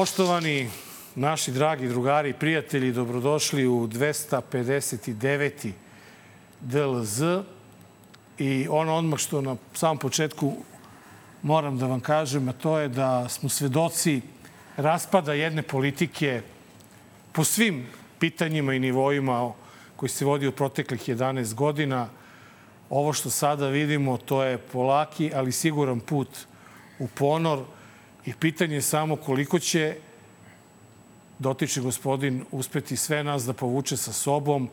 Poštovani naši dragi drugari i prijatelji, dobrodošli u 259. DLZ. I ono odmah što na samom početku moram da vam kažem, a to je da smo svedoci raspada jedne politike po svim pitanjima i nivoima koji se vodi u proteklih 11 godina. Ovo što sada vidimo, to je polaki, ali siguran put u ponor i pitanje je samo koliko će dotični gospodin uspeti sve nas da povuče sa sobom.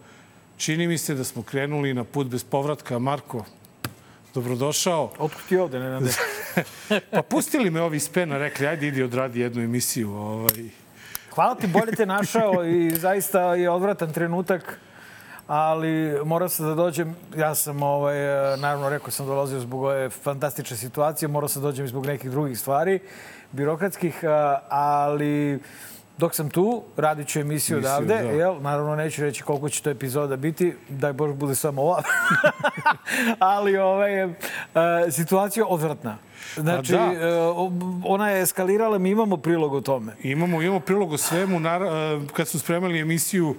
Čini mi se da smo krenuli na put bez povratka. Marko, dobrodošao. Otkud ti ovde, Nenade? pa pustili me ovi iz Pena, rekli, ajde idi odradi jednu emisiju. Ovaj. Hvala ti, bolje te našao i zaista je odvratan trenutak ali morao sam da dođem, ja sam, ovaj, naravno, rekao sam dolazio zbog ove fantastične situacije, morao sam da dođem zbog nekih drugih stvari, birokratskih, ali dok sam tu, radit ću emisiju odavde. Da. Jel? Naravno, neću reći koliko će to epizoda biti. Daj Bož bude samo ova. Ali ovaj, uh, situacija odvratna. Znači, da. uh, ona je eskalirala, mi imamo prilog o tome. Imamo, imamo prilog o svemu. Uh, kad smo spremali emisiju,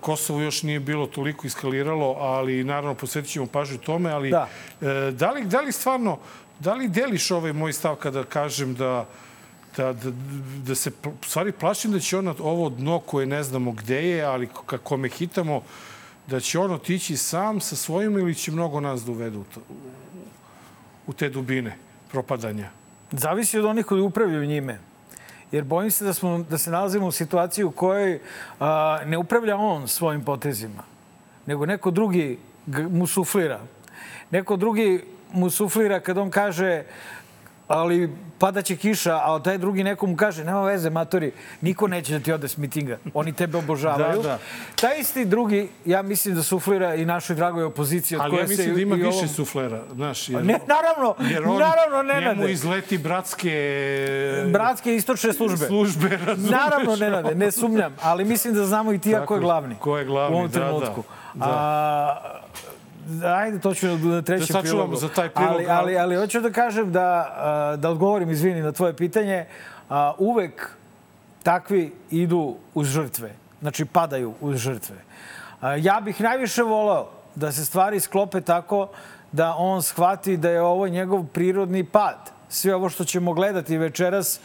Kosovo još nije bilo toliko iskaliralo, ali naravno posvetit ćemo pažnju tome, ali da. da, li, da li stvarno, da li deliš ovaj moj stav kada kažem da da, da, da se, stvari plašim da će ono, ovo dno koje ne znamo gde je, ali kako me hitamo, da će on otići sam sa svojim ili će mnogo nas da uvedu u, u te dubine propadanja? Zavisi od onih koji upravljaju njime. Jer bojim se da, smo, da se nalazimo u situaciji u kojoj a, ne upravlja on svojim potezima, nego neko drugi mu suflira. Neko drugi mu suflira kad on kaže ali padaće kiša, a taj drugi nekom kaže, nema veze, matori, niko neće da ti ode s mitinga. Oni tebe obožavaju. Da, da. Taj isti drugi, ja mislim da suflira i našoj dragoj opoziciji. Od ali ja mislim da ima više ovom... suflera. Znaš, jer, ne, naravno, jer on, naravno, ne njemu nade. izleti bratske... Bratske istočne službe. Službe, razumeš. Naravno, ne nade, ne sumnjam. Ali mislim da znamo i ti ko je glavni. Ko je glavni, u ovom da, trenutku. Da. da. A, ajde, to ću na trećem da prilogu. za taj prilog. Ali, ali, ali hoću da kažem da, da odgovorim, izvini, na tvoje pitanje. Uvek takvi idu uz žrtve. Znači, padaju uz žrtve. Ja bih najviše voleo da se stvari sklope tako da on shvati da je ovo njegov prirodni pad. Sve ovo što ćemo gledati večeras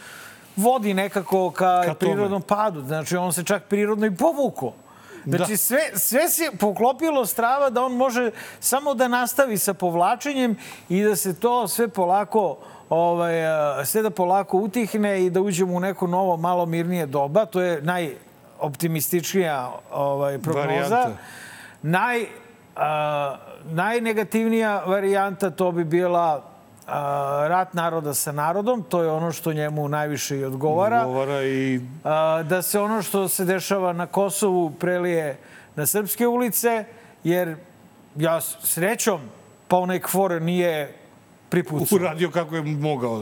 vodi nekako ka, ka prirodnom padu. Znači, on se čak prirodno i povukao. Znači, da. sve, sve se poklopilo strava da on može samo da nastavi sa povlačenjem i da se to sve polako ovaj, sve da polako utihne i da uđemo u neko novo, malo mirnije doba. To je najoptimističnija ovaj, prognoza. Varijanta. Naj, uh, najnegativnija varijanta to bi bila rat naroda sa narodom, to je ono što njemu najviše i odgovara. Odgovara i... Da se ono što se dešava na Kosovu prelije na srpske ulice, jer ja srećom pa onaj kvor nije pripucao. Uradio kako je mogao.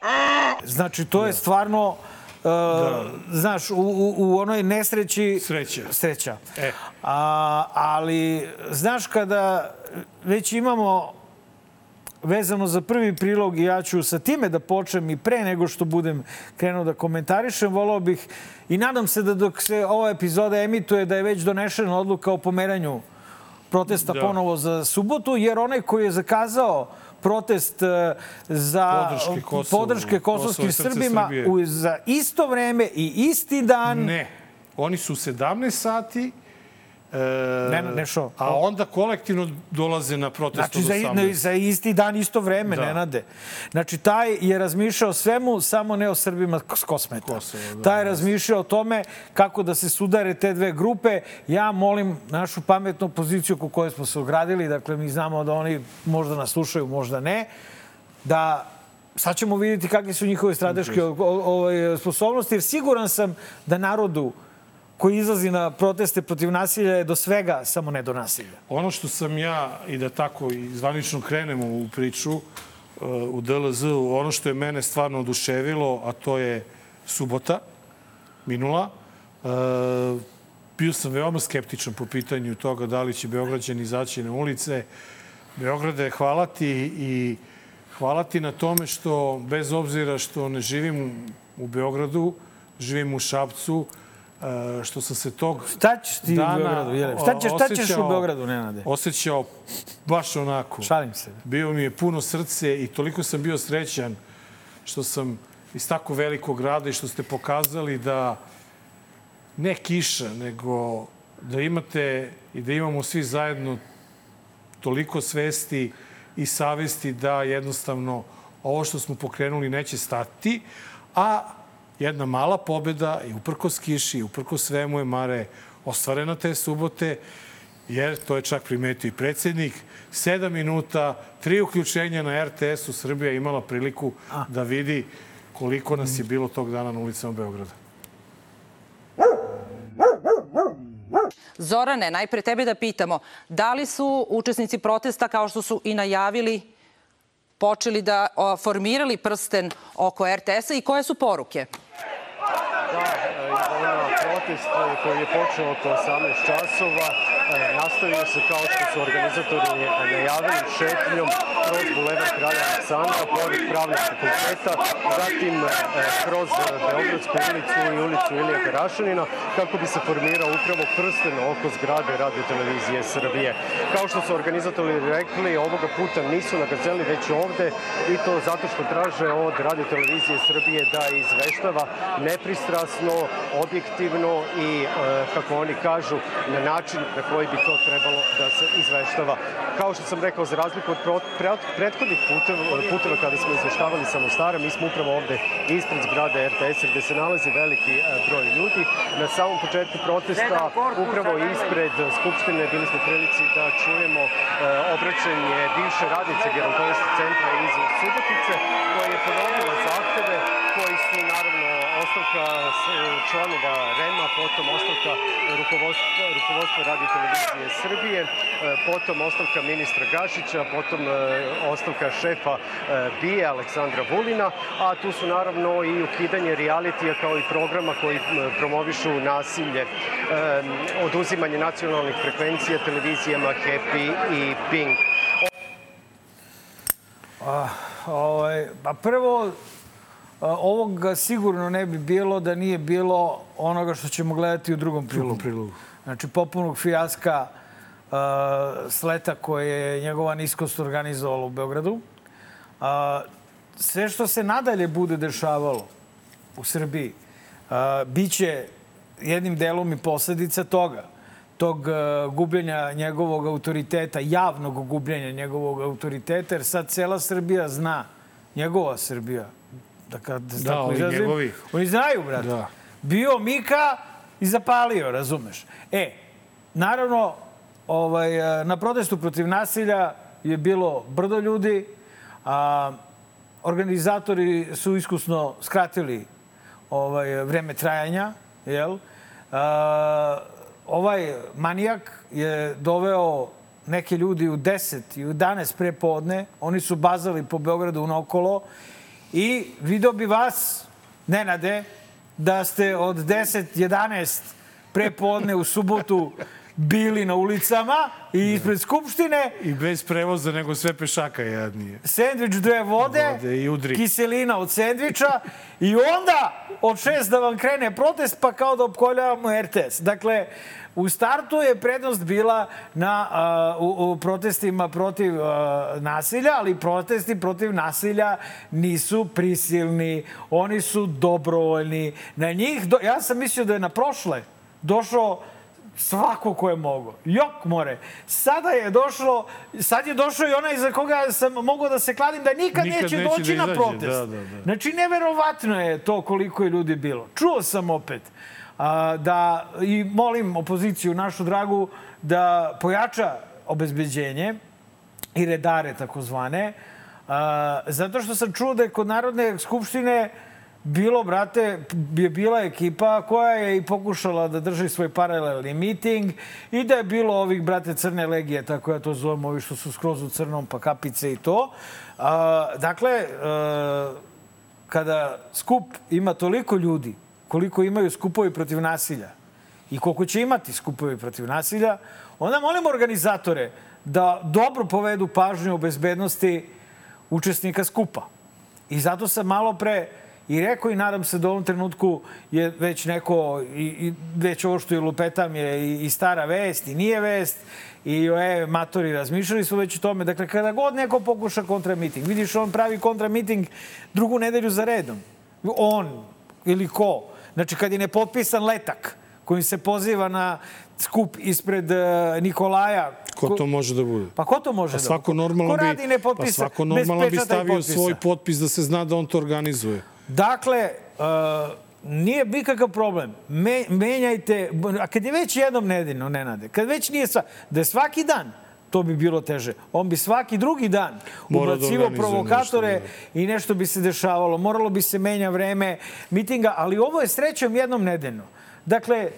Znači, to da. je stvarno... Uh, da. Znaš, u, u, u onoj nesreći... Sreća. Sreća. E. A, ali, znaš, kada već imamo vezano za prvi prilog i ja ću sa time da počnem i pre nego što budem krenuo da komentarišem. Volao bih i nadam se da dok se ova epizoda emituje da je već donešena odluka o pomeranju protesta da. ponovo za subotu, jer onaj koji je zakazao protest e, za podrške, Kosovo, podrške kosovskim Srbima u, za isto vreme i isti dan. Ne. Oni su 17 sati E, ne, ne šo. A onda kolektivno dolaze na protest znači, za, ne, za isti dan, isto vreme, da. Nenade. Znači, taj je razmišljao svemu, samo ne o Srbima s kosmeta. Kosovo, da, taj je razmišljao o tome kako da se sudare te dve grupe. Ja molim našu pametnu poziciju ko kojoj smo se ogradili, dakle, mi znamo da oni možda nas slušaju, možda ne, da sad ćemo vidjeti kakve su njihove strateške ovaj, sposobnosti, jer siguran sam da narodu koji izlazi na proteste protiv nasilja je do svega, samo ne do nasilja. Ono što sam ja, i da tako i zvanično krenemo u priču, uh, u DLZ, ono što je mene stvarno oduševilo, a to je subota, minula. Uh, bio sam veoma skeptičan po pitanju toga da li će Beograđani izaći na ulice. Beograde, hvala ti i hvala ti na tome što, bez obzira što ne živim u Beogradu, živim u Šapcu, e, što sam se tog Šta ćeš ti dana u Beogradu, Jele? Šta ćeš, šta ćeš u osjećao- Beogradu, Nenade? Osjećao baš onako. Šalim se. Bio mi je puno srce i toliko sam bio srećan što sam iz tako velikog grada i što ste pokazali da ne kiša, nego da imate i da imamo svi zajedno toliko svesti i savesti da jednostavno ovo što smo pokrenuli neće stati, a jedna mala pobeda i uprkos kiši, i uprkos svemu je Mare ostvarena te subote, jer to je čak primetio i predsednik. Sedam minuta, tri uključenja na RTS-u, Srbija je imala priliku da vidi koliko nas je bilo tog dana na ulicama Beograda. Zorane, najpre tebe da pitamo, da li su učesnici protesta, kao što su i najavili, počeli da formirali prsten oko RTS-a i koje su poruke? Da, e, na protest e, koji je počeo oko 18 časova nastavio se kao što su organizatori najavili šetnjom kroz bulevar Kralja Aleksandra, pored pravnog fakulteta, zatim e, kroz Beogradsku ulicu i ulicu Ilija Garašanina, kako bi se formirao upravo prsten oko zgrade Radio Televizije Srbije. Kao što su organizatori rekli, ovoga puta nisu na gazeli, već ovde i to zato što traže od Radio Televizije Srbije da izveštava nepristrasno, objektivno i, e, kako oni kažu, na način na koji bi to trebalo da se izveštava. Kao što sam rekao, za razliku od prethodnih puteva, puteva kada smo izveštavali samo stara, mi smo upravo ovde ispred zgrade RTS gde se nalazi veliki e, broj ljudi. Na samom početku protesta, upravo ispred Skupštine, bili smo prilici da čujemo e, obraćanje bivše radnice gerontološkog centra iz Subotice, koja je ponovila zahteve koji su naravno ostavka članova REM-a, potom ostavka rukovodstva, rukovodstva radio televizije Srbije, e, potom ostavka ministra Gašića, potom e, ostavka šefa e, BIA Aleksandra Vulina, a tu su naravno i ukidanje realitija kao i programa koji promovišu nasilje, oduzimanje nacionalnih frekvencija televizijama Happy i Pink. Ovaj, pa prvo, ovoga sigurno ne bi bilo da nije bilo onoga što ćemo gledati u drugom prilogu. prilogu. Znači, popunog fijaska sleta koje je njegova niskost organizovala u Beogradu. A, sve što se nadalje bude dešavalo u Srbiji, a, biće jednim delom i posledica toga tog gubljenja njegovog autoriteta, javnog gubljenja njegovog autoriteta, jer sad cela Srbija zna, njegova Srbija, da kad Da, tako ovi izrazim, njegovi. Oni znaju, brate. Da. Bio Mika i zapalio, razumeš? E, naravno, ovaj, e, na protestu protiv nasilja je bilo brdo ljudi, a organizatori su iskusno skratili ovaj, vreme trajanja, jel? A, ovaj manijak je doveo neke ljudi u 10 i u 11 pre podne. Oni su bazali po Beogradu unaokolo i video bi vas, Nenade, da ste od 10, 11 pre podne u subotu bili na ulicama i ispred Skupštine I bez prevoza, nego sve pešaka jadnije. sendvič dve vode, Vode i udri. kiselina od sendviča i onda od šest da vam krene protest pa kao da opkoljavamo RTS. Dakle, u startu je prednost bila na, a, u, u protestima protiv a, nasilja, ali protesti protiv nasilja nisu prisilni, oni su dobrovoljni. Na njih, do, ja sam mislio da je na prošle došao svako ko je mogao. Jok more. Sada je došlo, sad je došao i onaj za koga sam mogao da se kladim da nikad, Nikad neće, neće doći da na protest. da, da, da. Znači, neverovatno je to koliko je ljudi bilo. Čuo sam opet a, da, i molim opoziciju našu dragu da pojača obezbeđenje i redare takozvane, a, zato što sam čuo da je kod Narodne skupštine bilo, brate, je bila ekipa koja je i pokušala da drži svoj paralelni miting i da je bilo ovih, brate, crne legije, tako ja to zovem, ovi što su skroz u crnom, pa kapice i to. A, dakle, a, kada skup ima toliko ljudi, koliko imaju skupovi protiv nasilja i koliko će imati skupovi protiv nasilja, onda molim organizatore da dobro povedu pažnju o bezbednosti učesnika skupa. I zato sam malo pre i rekao i nadam se da u ovom trenutku je već neko, i, i već ovo što je lupetam je i, i stara vest i nije vest i e, matori razmišljali su već o tome. Dakle, kada god neko pokuša kontramiting, vidiš on pravi kontramiting drugu nedelju za redom. On ili ko. Znači, kad je nepotpisan letak kojim se poziva na skup ispred uh, Nikolaja. Ko to može da bude? Pa ko to može pa svako da bude? Normalno ko radi bi, pa svako normalno bi stavio svoj potpis da se zna da on to organizuje. Dakle, uh, nije nikakav problem. Me, menjajte, a kad je već jednom nedeljno, Nenade, kad već nije sva, da je svaki dan, to bi bilo teže. On bi svaki drugi dan da ubacivo da provokatore nešto, da. i nešto bi se dešavalo. Moralo bi se menja vreme mitinga, ali ovo je srećom jednom nedeljno. Dakle,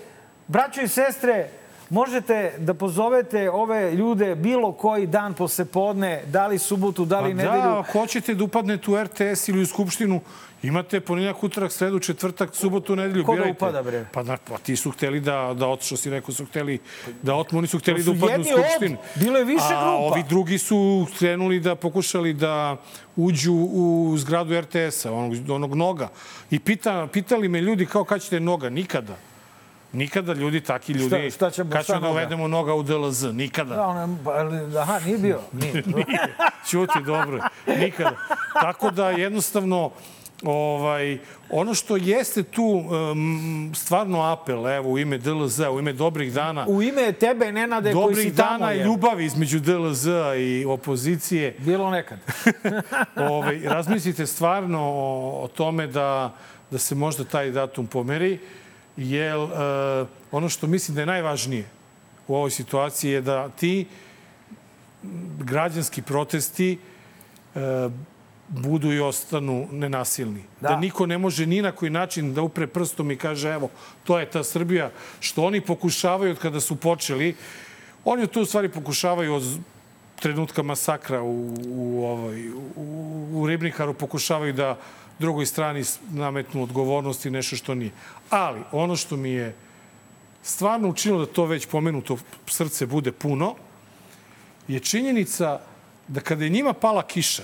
braćo i sestre, možete da pozovete ove ljude bilo koji dan posle podne, da li subotu, da li pa nedelju. Da, ako hoćete da upadnete u RTS ili u Skupštinu, Imate ponedjeljak, utorak, sredu, četvrtak, subotu, nedelju. Ko da upada, bre? Pa, na, pa ti su hteli da, da što si rekao, su hteli da otmu, oni su hteli da upadnu u Skupštinu. Od, bilo je više grupa. A ovi drugi su krenuli da pokušali da uđu u zgradu RTS-a, onog, onog noga. I pita, pitali me ljudi kao kad ćete noga? Nikada. Nikada ljudi, taki ljudi, šta, šta ćemo, kad ćemo da uvedemo noga u DLZ? Nikada. Da, on, aha, nije bio. Nije. nije. Čuti, dobro. Nikada. Tako da jednostavno Ovaj, ono što jeste tu um, stvarno apel, evo, u ime DLZ, u ime dobrih dana... U ime tebe, Nenade, koji si tamo... Dobrih dana i ljubavi između DLZ i opozicije. Bilo nekad. ovaj, razmislite stvarno o, o tome da, da se možda taj datum pomeri, jer uh, ono što mislim da je najvažnije u ovoj situaciji je da ti građanski protesti uh, budu i ostanu nenasilni. Da. da niko ne može ni na koji način da upre prstom i kaže evo, to je ta Srbija, što oni pokušavaju od kada su počeli. Oni to u stvari pokušavaju od trenutka masakra u, u, ovaj, u, u Ribnikaru, pokušavaju da drugoj strani nametnu odgovornost i nešto što nije. Ali ono što mi je stvarno učinilo da to već pomenuto srce bude puno, je činjenica da kada je njima pala kiša,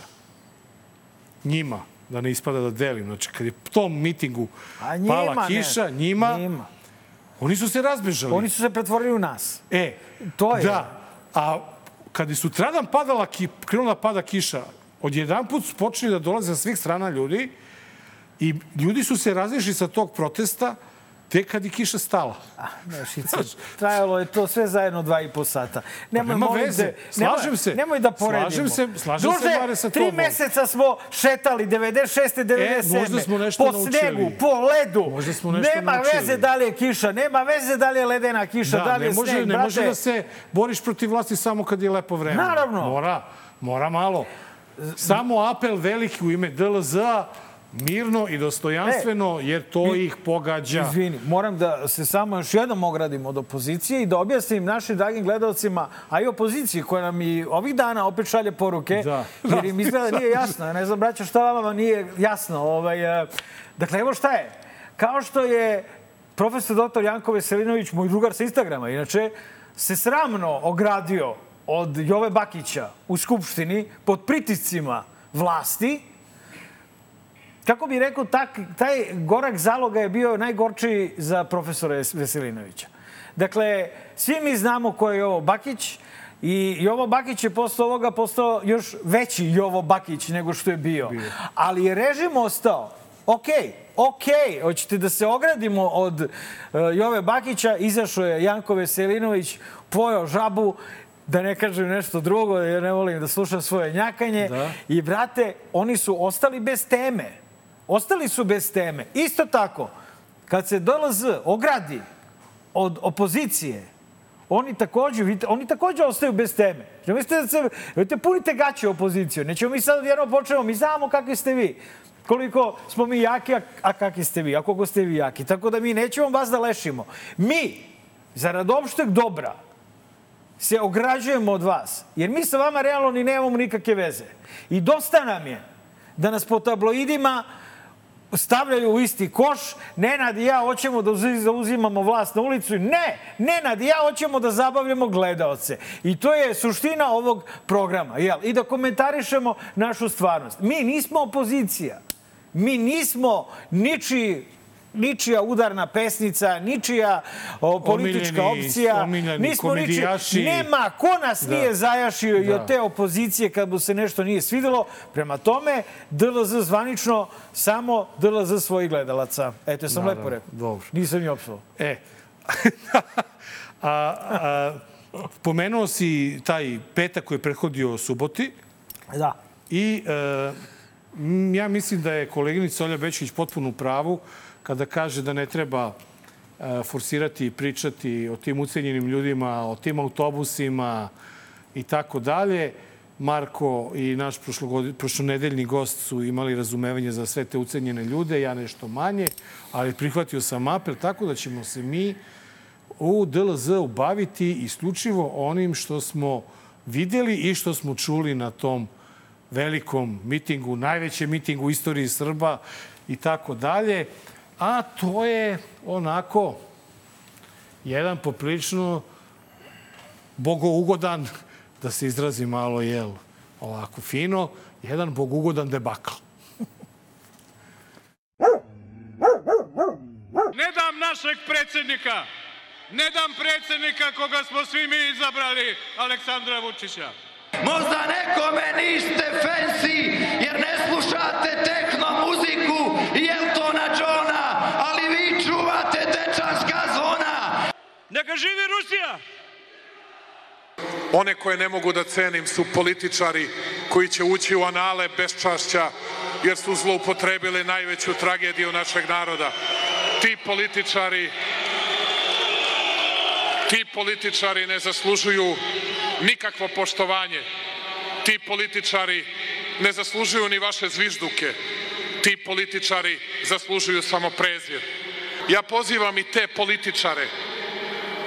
njima, da ne ispada da delim, znači kad je tom mitingu njima, pala kiša, ne. njima, njima, oni su se razbežali. Oni su se pretvorili u nas. E, to je. Da, a kad je sutradan padala, ki, krenula pada kiša, odjedan put su počeli da dolaze sa svih strana ljudi i ljudi su se razišli sa tog protesta, Tek kad je kiša stala. Ah, ne, šica. Trajalo je to sve zajedno dva i po sata. Nemoj, nema veze. De, slažem nemoj, se. Nemoj da poredimo. Slažem se, slažem Druže, se, Mare, sa tri tobom. meseca smo šetali, 96. 97. E, možda smo nešto po naučili. snegu, po ledu. Možda smo nešto nema naučili. veze da li je kiša, nema veze da li je ledena kiša, da, da li je ne može, sneg, Ne brate. može da se boriš protiv vlasti samo kad je lepo vreme. Naravno. Mora, mora malo. Samo apel veliki u ime DLZ-a mirno i dostojanstveno, e, jer to ih pogađa. Izvini, moram da se samo još jednom ogradim od opozicije i da objasnim našim dragim gledalcima, a i opoziciji koja nam i ovih dana opet šalje poruke, da. jer im izgleda da nije jasno. Ja ne znam, braćo, šta vama nije jasno. Ovaj, uh, dakle, evo šta je. Kao što je profesor dr. Janko Veselinović, moj drugar sa Instagrama, inače, se sramno ogradio od Jove Bakića u Skupštini pod pritiscima vlasti, kako bi rekao, tak, taj gorak zaloga je bio najgorčiji za profesora Veselinovića. Dakle, svi mi znamo ko je Jovo Bakić i Jovo Bakić je posle ovoga postao još veći Jovo Bakić nego što je bio. bio. Ali je režim ostao. Okej, okay, okay, hoćete da se ogradimo od uh, Jove Bakića, izašao je Janko Veselinović, pojao žabu da ne kažem nešto drugo, jer ne volim da slušam svoje njakanje. Da. I, brate, oni su ostali bez teme. Ostali su bez teme. Isto tako, kad se DLZ ogradi od opozicije, oni takođe, oni takođe ostaju bez teme. Ne mislite da se, vidite, punite gaće opoziciju. Nećemo mi sad jedno počnemo, mi znamo kakvi ste vi. Koliko smo mi jaki, a, a kakvi ste vi, a koliko ste vi jaki. Tako da mi nećemo vas da lešimo. Mi, zarad opšteg dobra, se ograđujemo od vas. Jer mi sa vama realno ni nemamo nikakve veze. I dosta nam je da nas po tabloidima stavljaju u isti koš. Nenad i ja hoćemo da zauzimamo vlast na ulicu. Ne, Nenad i ja hoćemo da zabavljamo gledaoce. I to je suština ovog programa. Jel? I da komentarišemo našu stvarnost. Mi nismo opozicija. Mi nismo ničiji ničija udarna pesnica, ničija o, politička Omiljeni- opcija. omiljeni Nismo komedijaši. nema ko nas Da. nije zajašio i Da. od te opozicije kad mu se nešto nije svidelo. Prema tome, DLZ zvanično samo DLZ svojih gledalaca. Eto, sam Naravno, lepo rekao. dobro. Nisam ni opsao. E, a, a, pomenuo si taj petak koji je prethodio suboti Da. i e, ja mislim da je koleginica Olja Bečić potpuno u pravu kada kaže da ne treba e, forsirati i pričati o tim ucenjenim ljudima, o tim autobusima i tako dalje. Marko i naš prošlonedeljni gost su imali razumevanje za sve te ucenjene ljude, ja nešto manje, ali prihvatio sam apel tako da ćemo se mi u DLZ baviti isključivo onim što smo videli i što smo čuli na tom velikom mitingu, najvećem mitingu u istoriji Srba i tako dalje. A to je onako jedan poprilično bogougodan, da se izrazi malo, jel, ovako fino, jedan bogougodan debakl. Ne dam našeg predsjednika. Ne dam predsjednika koga smo svi mi izabrali, Aleksandra Vučića. Možda nekome niste fancy jer ne slušate tehno muziku i Eltona Johna, ali vi čuvate dečanska zvona. Neka živi Rusija! One koje ne mogu da cenim su političari koji će ući u anale beščašća jer su zloupotrebili najveću tragediju našeg naroda. Ti političari ti političari ne zaslužuju nikakvo poštovanje. Ti političari ne zaslužuju ni vaše zvižduke. Ti političari zaslužuju samo prezir. Ja pozivam i te političare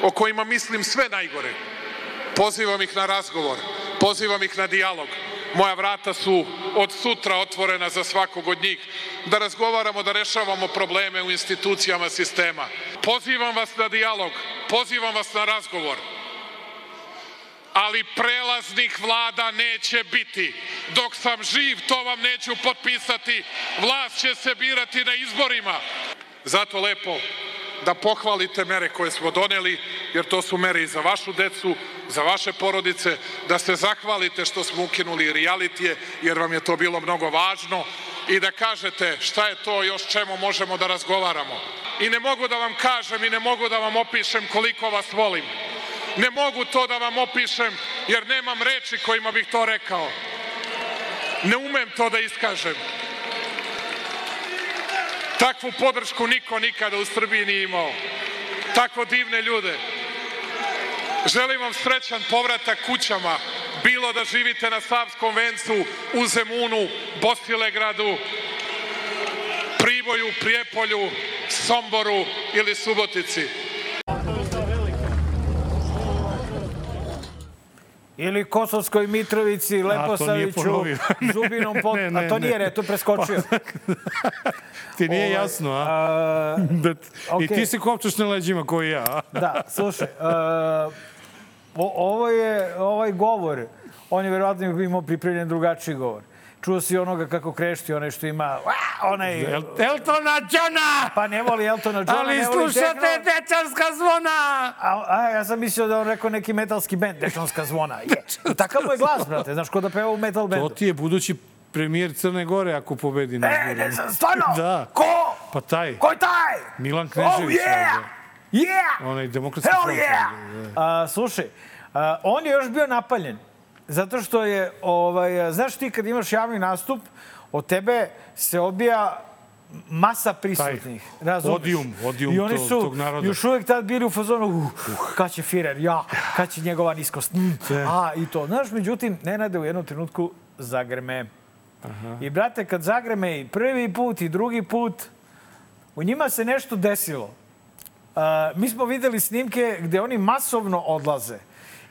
o kojima mislim sve najgore. Pozivam ih na razgovor, pozivam ih na dijalog. Moja vrata su od sutra otvorena za svakog od njih da razgovaramo, da rešavamo probleme u institucijama sistema. Pozivam vas na dijalog, pozivam vas na razgovor. Ali prelaznih vlada neće biti. Dok sam živ, to vam neću potpisati. Vlast će se birati na izborima. Zato lepo da pohvalite mere koje smo doneli, jer to su mere i za vašu decu, za vaše porodice, da se zahvalite što smo ukinuli realitije, jer vam je to bilo mnogo važno i da kažete šta je to još čemu možemo da razgovaramo. I ne mogu da vam kažem i ne mogu da vam opišem koliko vas volim. Ne mogu to da vam opišem jer nemam reči kojima bih to rekao. Ne umem to da iskažem. Takvu podršku niko nikada u Srbiji nije imao. Tako divne ljude. Želim vam srećan povratak kućama, bilo da živite na Savskom vencu, u Zemunu, Bosilegradu, Priboju, Prijepolju, Somboru ili Subotici. Ili Kosovskoj Mitrovici, Leposaviću, Zubinom pod... ne, ne, a to nije ne. re, to preskočio. Ti nije Ovaj, jasno, a? a, Da, I ti se kopčaš na leđima koji ja. a? Da, slušaj, uh, o, ovo je, ovaj govor, on je verovatno imao pripremljen drugačiji govor. Čuo si onoga kako krešti, onaj što ima, onaj, El, Eltona Johna! pa ne voli Eltona Johna, Ali ne voli slušate dečanska zvona! A, a, ja sam mislio da on rekao neki metalski bend, Dečanska zvona. Je. Takav mu je glas, brate. Znaš, ko da peva u metal To bendu. ti je budući premijer Crne Gore ako pobedi na E, izborima. ne znam, stvarno? Da. Ko? Pa taj, Ko je taj? Milan Knežević. Oh, yeah! valjda. Yeah! Onaj demokratski Hell front. yeah! da. A, slušaj, a, on je još bio napaljen. Zato što je, ovaj, znaš ti kad imaš javni nastup, od tebe se odbija masa prisutnih. razumeš? odijum, odijum I oni su tog naroda. još uvijek tad bili u fazonu, uh, kad će Firer, ja, kad će njegova niskost, mm, a, i to. Znaš, međutim, Nenade u jednom trenutku zagrme. I, brate, kad zagreme i prvi put i drugi put, u njima se nešto desilo. Uh, mi smo videli snimke gde oni masovno odlaze.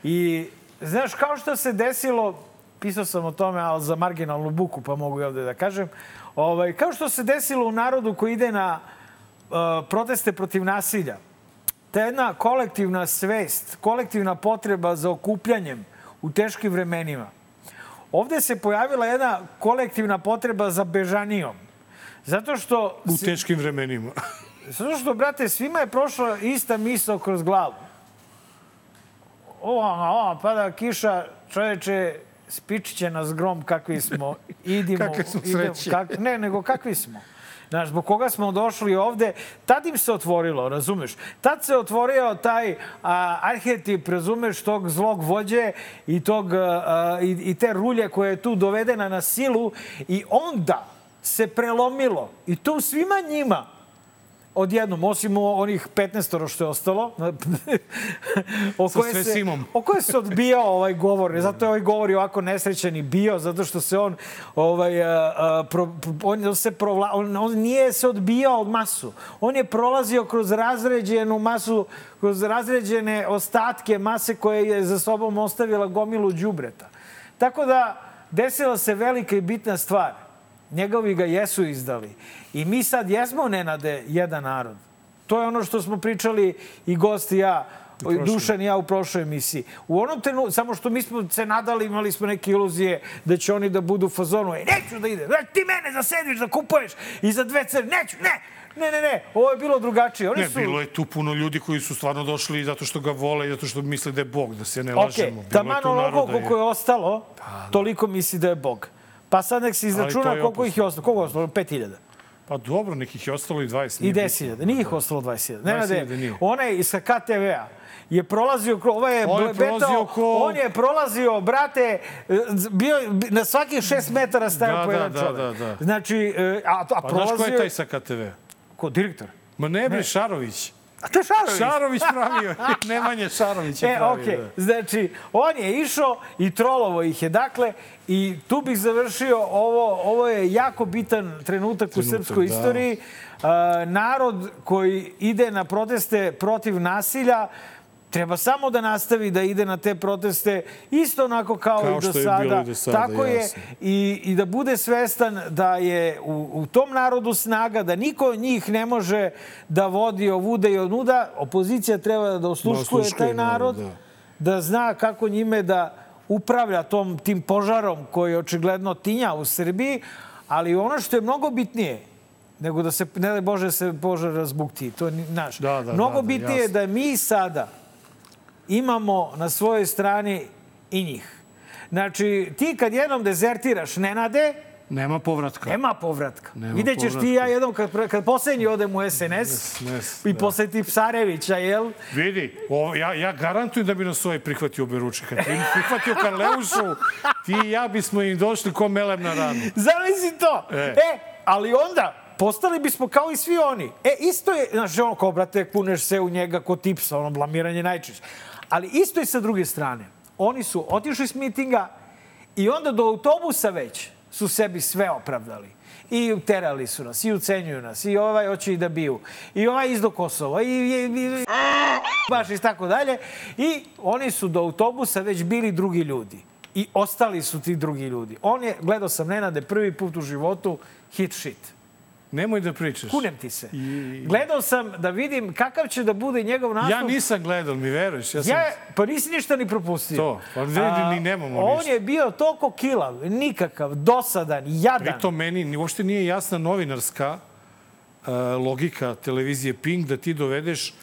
I, znaš, kao što se desilo, pisao sam o tome, ali za marginalnu buku, pa mogu i ovde da kažem, ovaj, kao što se desilo u narodu koji ide na uh, proteste protiv nasilja, ta jedna kolektivna svest, kolektivna potreba za okupljanjem u teškim vremenima. Ovde se pojavila jedna kolektivna potreba za bežanijom, Zato što... U teškim vremenima. Zato što, brate, svima je prošla ista misao kroz glavu. O, a, a, pada kiša, čoveče, spičiće nas grom kakvi smo. Idimo, Kakve smo idemo, sreće. kak, ne, nego kakvi smo. Znaš, zbog koga smo došli ovde, tad im se otvorilo, razumeš? Tad se otvorio taj a, arhetip, razumeš, tog zlog vođe i, tog, a, i, i te rulje koja je tu dovedena na silu i onda se prelomilo i to svima njima odjednom, osim onih 15 što je ostalo, o koje se, simom. o koje se odbijao ovaj govor. Zato je ovaj govor i ovako nesrećan i bio, zato što se on, ovaj, a, a, pro, on, on se provla, on, on nije se odbijao od masu. On je prolazio kroz razređenu masu, kroz razređene ostatke mase koje je za sobom ostavila gomilu đubreta. Tako da desila se velika i bitna stvar. Njegovi ga jesu izdali. I mi sad jesmo, Nenade, jedan narod. To je ono što smo pričali i gosti i ja, Dušan i ja u prošloj emisiji. U onom trenutku, samo što mi smo se nadali, imali smo neke iluzije da će oni da budu u fazonu, e, neću da ide, ti mene zasediš da kupuješ i za dve cene, neću, ne, ne, ne, ne, ovo je bilo drugačije. Oni Ne, su... bilo je tu puno ljudi koji su stvarno došli zato što ga vole i zato što misle da je Bog, da se ne Ok, lažemo. Bilo taman onoliko koliko je ostalo, toliko misli da je Bog. Pa sad nek se izračuna koliko ih je ostalo. Koliko je ostalo? 5000. Pa dobro, nekih je ostalo i 20. I nije 10.000. Nije ih ostalo 20.000. 20.000 Nenade, onaj sa KTV-a je prolazio, kro- ovo je, On je betao- prolazio ko- on je prolazio, brate, bio, na svakih šest metara stajao Da, po da, jedan da, čovek. da, da. Znači, e, a, a Pa znaš prolazio... ko je taj sa KTV? Ko, direktor? Ma ne bre, Šarović. A to je Šarović. Šarović pravio. Nemanje Šarović je E, pravio. okej. da. Znači, on je išao i trolovo ih je. Dakle, i tu bih završio ovo. Ovo je jako bitan trenutak, u Trenutak, srpskoj da. istoriji. Uh, narod koji ide na proteste protiv nasilja treba samo da nastavi da ide na te proteste isto onako kao, Kao i do je sada. do sada, Tako je. jasno. I, I da bude svestan da je u, u tom narodu snaga, da niko od njih ne može da vodi ovuda i onuda. Opozicija treba da osluškuje osluškuje taj narod, da. da zna kako njime da upravlja tom, tim požarom koji je očigledno tinja u Srbiji, ali ono što je mnogo bitnije, nego da se, ne daj Bože, se požar razbukti. To je naš. Da, da, mnogo da, da, bitnije je jasno. da mi sada imamo na svojoj strani i njih. Znači, ti kad jednom dezertiraš Nenade, Nema povratka. nema povratka. Nema Vidjet ćeš ti povratka. i ja jednom kad, kad poslednji odem u SNS SNS, i da. poseti Psarevića, jel? Vidi, ovo, ja, ja garantujem da bi nas ovaj prihvatio Beruče. Kad bi prihvatio Karleušu, ti i ja bismo im došli ko melem na ranu. Zamisli to. E. E. ali onda postali bismo kao i svi oni. E, isto je, znaš, ono, kao, brate, kuneš se u njega ko tipsa, ono, blamiranje najčešće. Ali isto je sa druge strane. Oni su otišli s mitinga i onda do autobusa već su sebi sve opravdali. I uterali su nas, i ucenjuju nas, i ovaj hoće i da biju, i ovaj izdo Kosova, i, i, i baš i tako dalje. I oni su do autobusa već bili drugi ljudi. I ostali su ti drugi ljudi. On je, gledao sam Nenade prvi put u životu, hit shit. Nemoj da pričaš. Kunem ti se. I- Gledao sam da vidim kakav će da bude njegov nastup. Ja nisam gledal, mi veruješ. Ja sam... Ja, pa nisi ništa ni propustio. To, pa ne, ni nemamo On ništa. je bio toliko kilav, nikakav, dosadan, jadan. Pritom meni ni- uopšte nije jasna novinarska uh, logika televizije Pink da ti dovedeš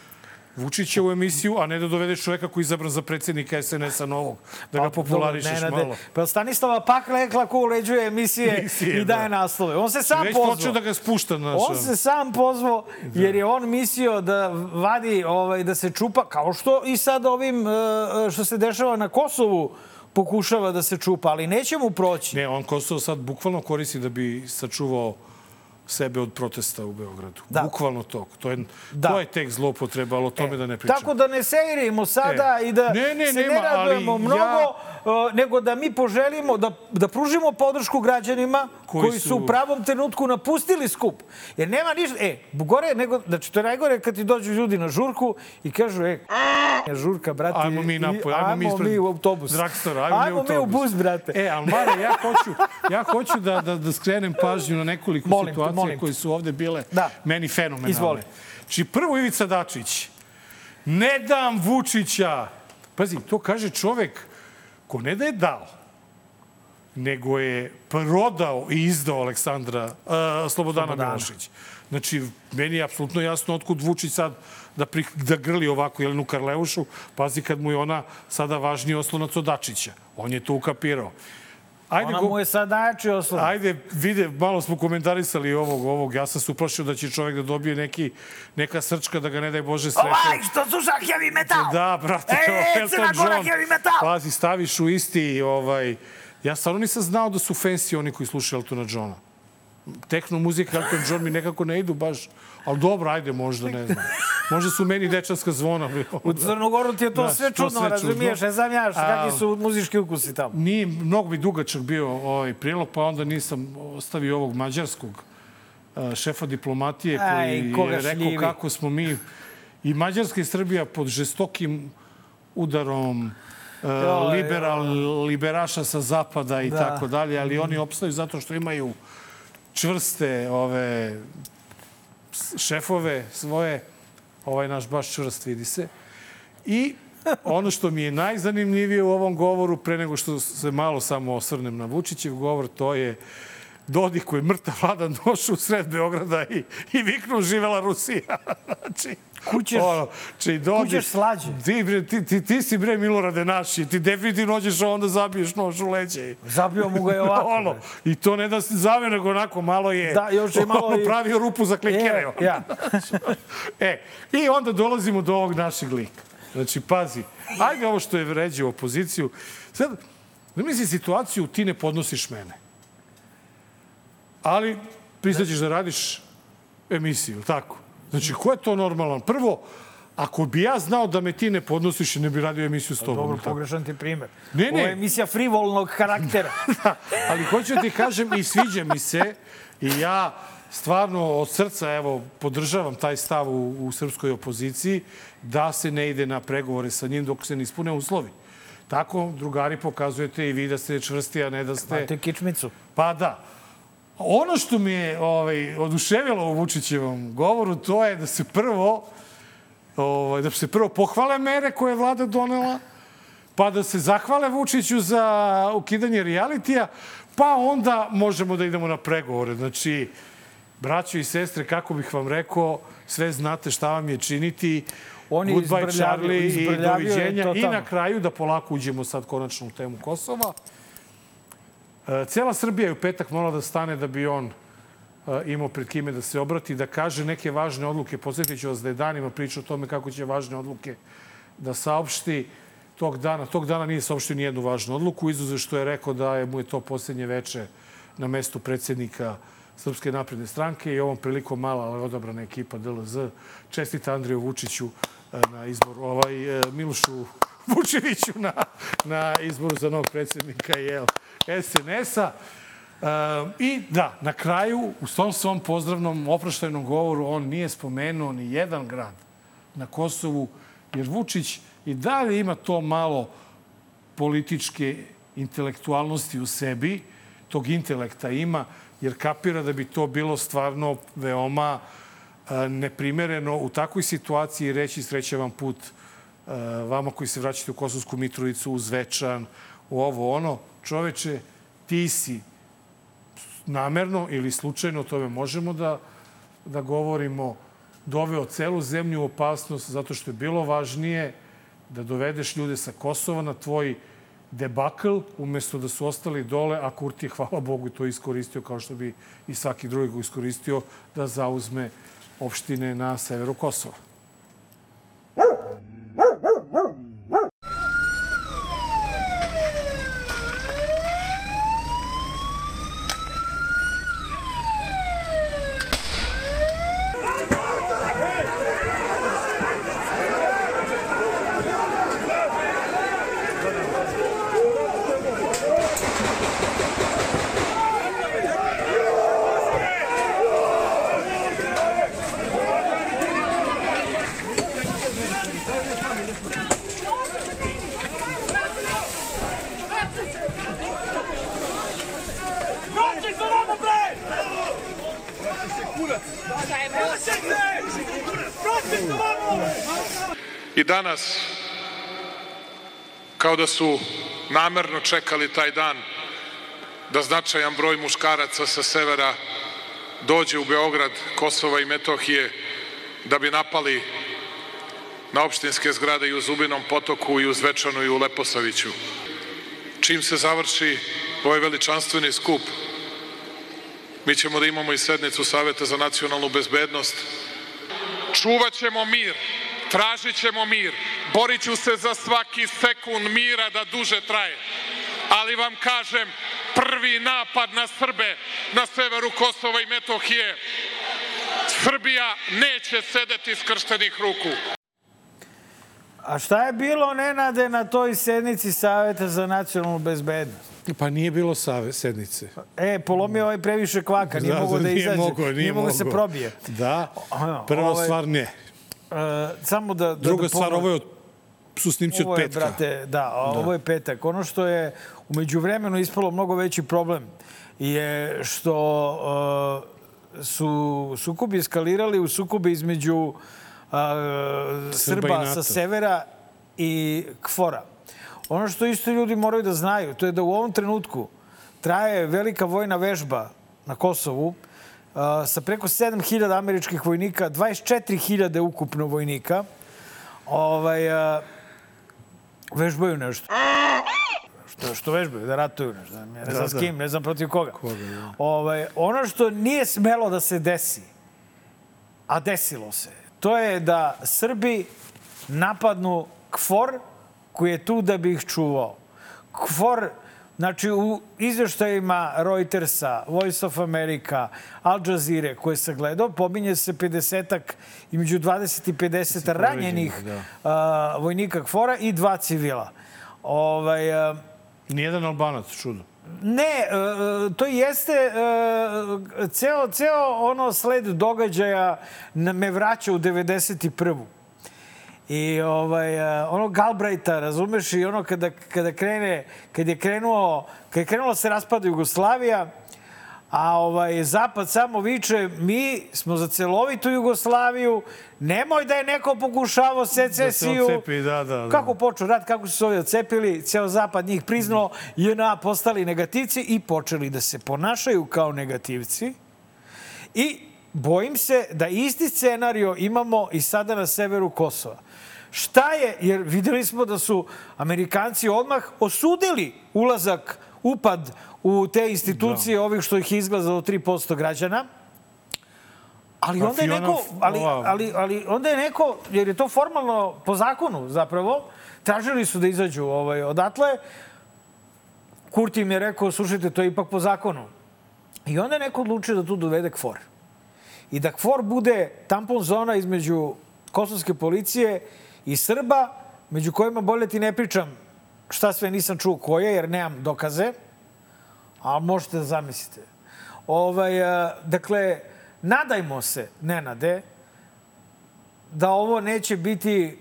Vučića u emisiju, a ne da dovedeš čoveka koji je izabran za predsjednika SNS-a novog, da ga popularišeš Pa, Nenade, malo. Pa Stanislava Pak rekla ko uređuje emisije, Emisije, i daje da. naslove. On se sam Već pozvao. da ga spušta naš. On se sam pozvao jer je on mislio da vadi, ovaj, da se čupa, kao što i sad ovim e, što se dešava na Kosovu pokušava da se čupa, ali neće mu proći. Ne, on Kosovo sad bukvalno koristi da bi sačuvao sebe od protesta u Beogradu. Da. Bukvalno to. To je, Da. to je tek zloupotreba, ali o tome da ne pričam. Tako da ne seirimo sada E, i da ne, ne, se nema, ne radujemo mnogo, ja- e, nego da mi poželimo da, da pružimo podršku građanima koji, Koji su... su u pravom trenutku napustili skup. Jer nema ništa... E, gore nego... Znači, to je najgore kad ti dođu ljudi na žurku i kažu, e, žurka, brate... Ajmo mi napoj, ajmo mi ispred mi u autobus. Dragstora, ajmo, mi u ajmo mi u autobus. bus, brate. E, ali Mare, ja hoću, ja hoću da, da, da skrenem pažnju na nekoliko Molim te, situacija molim te. koje su ovde bile Da. meni fenomenalne. Izvoli. Znači, prvo Ivica Dačić. Ne dam Vučića. Pazi, to kaže čovek ko ne da je dao, nego je prodao i izdao Aleksandra, uh, Slobodana, Slobodana Milošić. Znači, meni je apsolutno jasno otkud Vučić sad da, pri, da grli ovako Jelenu Karleušu. Pazi kad mu je ona sada važniji oslonac od Dačića. On je to ukapirao. Ajde, Ona mu je sad najjači oslon. Ajde, vide, malo smo komentarisali ovog, ovog. Ja sam se uplašio da će čovjek da dobije neki, neka srčka, da ga ne daj Bože sreće. Ovaj, što sluša heavy metal! Da, brate, e, Elton John. Pazi, staviš u isti, ovaj... Ja stvarno nisam znao da su fancy oni koji slušaju Eltona Johna. Tehno muzika Elton John mi nekako ne idu baš Ali dobro, ajde, možda, ne znam. Možda su meni dečanska zvona. U Crnogoru ti je to da, sve čudno, sve razumiješ, ne znam ja kakvi su muzički ukusi tamo. Nije, mnogo bi dugačak bio ovaj prilog, pa onda nisam ostavio ovog mađarskog šefa diplomatije koji Aj, je rekao šljivi. kako smo mi i Mađarska i Srbija pod žestokim udarom uh, liberal, liberaša sa zapada i da. tako dalje, ali oni opstaju zato što imaju čvrste ove šefove svoje, ovaj naš baš čvrst vidi se. I ono što mi je najzanimljivije u ovom govoru, pre nego što se malo samo osvrnem na Vučićev govor, to je Dodik koji je mrtav vladan došao u sred Beograda i, i viknu živela Rusija. znači, kućeš, ono, či Dodik, kućeš slađe. Ti, bre, ti, ti, ti si bre Milorade naši, ti definitivno hoćeš onda zabiješ nož u leđe. Zabio mu ga je ovako. ono, I to ne da se zavio, nego onako malo je da, još je malo ono, pravio rupu za klikere. E, ja. e, I onda dolazimo do ovog našeg lika. Znači, pazi, ajde ovo što je vređao opoziciju. Sad, da misli situaciju, ti ne podnosiš mene ali pristaćeš da radiš emisiju, tako? Znači, ko je to normalan? Prvo, ako bi ja znao da me ti ne podnosiš i ne bi radio emisiju s tobom. Dobro, pogrešan ti primer. Ne, ne. Ovo je emisija frivolnog karaktera. da, ali hoću da ti kažem i sviđa mi se i ja stvarno od srca evo podržavam taj stav u, u srpskoj opoziciji da se ne ide na pregovore sa njim dok se ne ispune uslovi. Tako, drugari, pokazujete i vi da ste čvrsti, a ne da ste... Imate kičmicu. Pa da. Ono što mi je ovaj, oduševilo u Vučićevom govoru, to je da se prvo ovaj, da se prvo pohvale mere koje je vlada donela, pa da se zahvale Vučiću za ukidanje realitija, pa onda možemo da idemo na pregovore. Znači, braćo i sestre, kako bih vam rekao, sve znate šta vam je činiti. Oni Goodbye Charlie i doviđenja. I na kraju da polako uđemo sad konačno u temu Kosova. E, Cijela Srbija je u petak morala da stane da bi on e, imao pred kime da se obrati, da kaže neke važne odluke. Posjetit ću vas da je danima priča o tome kako će važne odluke da saopšti tog dana. Tog dana nije saopštio nijednu važnu odluku, izuze što je rekao da je mu je to posljednje veče na mestu predsednika Srpske napredne stranke i ovom prilikom mala, ali odabrana ekipa DLZ. Čestita Andriju Vučiću e, na izbor, ovaj, Milošu Vučeviću na, na izboru za novog predsednika jel, SNS-a. E, I da, na kraju, u tom svom pozdravnom oproštajnom govoru, on nije spomenuo ni jedan grad na Kosovu, jer Vučić i dalje ima to malo političke intelektualnosti u sebi, tog intelekta ima, jer kapira da bi to bilo stvarno veoma e, neprimereno u takvoj situaciji reći sreća vam put Eh, vama koji se vraćate u Kosovsku Mitrovicu, u Zvečan, u ovo ono, čoveče, ti si namerno ili slučajno, o tome možemo da, da govorimo, doveo celu zemlju u opasnost zato što je bilo važnije da dovedeš ljude sa Kosova na tvoj debakl, umesto da su ostali dole, a Kurti hvala Bogu, to iskoristio kao što bi i svaki drugi go iskoristio da zauzme opštine na severu Kosova. I danas, kao da su namerno čekali taj dan, da značajan broj muškaraca sa severa dođe u Beograd, Kosova i Metohije da bi napali na opštinske zgrade i u Zubinom potoku i u Zvečanu i u Leposaviću. Čim se završi ovaj veličanstveni skup, mi ćemo da imamo i sednicu Saveta za nacionalnu bezbednost. Čuvat ćemo mir, tražit ćemo mir, borit ću se za svaki sekund mira da duže traje. Ali vam kažem, prvi napad na Srbe na severu Kosova i Metohije, Srbija neće sedeti skrštenih ruku. A šta je bilo, Nenade, na toj sednici Saveta za nacionalnu bezbednost? Pa nije bilo save, sednice. E, polomio ovaj previše kvaka, nije Da, mogo da nije izađe, mogao, nije mogo da se probije. Da, prva ovaj- stvar ne. Samo da, da Druga da stvar, ponovim. ovo je od, su snimci Ovo od petka. brate, da, a ovo je petak. Ono što je umeđu vremenu ispalo mnogo veći problem je što uh, su sukobi eskalirali u sukobi između uh, Srba NATO. sa severa i Kfora. Ono što isto ljudi moraju da znaju, to je da u ovom trenutku traje velika vojna vežba na Kosovu uh, sa preko 7000 američkih vojnika, 24.000 ukupno vojnika. Ovaj, uh, vežbaju nešto. Što, što vežbaju, da ratuju nešto. Ne znam Da, s da. kim, ne znam protiv koga. ovaj, ono što nije smelo da se desi, a desilo se, to je da Srbi napadnu KFOR koji je tu da bi ih čuvao. KFOR, znači u izveštajima Reutersa, Voice of America, Al Jazeera koje se gledao, pominje se 50-ak, između 20 i 50 ranjenih a, vojnika KFOR-a i dva civila. Ovaj, a, Nijedan Albanac, čudo. Ne, e, to jeste e, ceo, ceo ono sled događaja me vraća u 91. I ovaj, e, ono Galbraita, razumeš, i ono kada, kada krene, kad je krenuo, kad je krenulo da se raspada Jugoslavija, a ovaj, Zapad samo viče, mi smo za celovitu Jugoslaviju, nemoj da je neko pokušavao secesiju. odcepi, da, da, da. Kako počeo rat, kako su se ovi odcepili, ceo Zapad njih priznao, JNA postali negativci i počeli da se ponašaju kao negativci. I bojim se da isti scenario imamo i sada na severu Kosova. Šta je, jer videli smo da su Amerikanci odmah osudili ulazak, upad u te institucije ovih što ih izglazalo 3% građana. Ali Pa onda je neko, ali, ali, ali onda je neko, jer je to formalno po zakonu zapravo, tražili su da izađu ovaj, odatle. Kurti im je rekao, slušajte, to je ipak po zakonu. I onda je neko odlučio da tu dovede KFOR. I da KFOR bude tampon zona između kosovske policije i Srba, među kojima bolje ti ne pričam šta sve nisam čuo koje, jer nemam dokaze, a možete da zamislite. Ovaj, a, dakle, nadajmo se, Nenade, da ovo neće biti,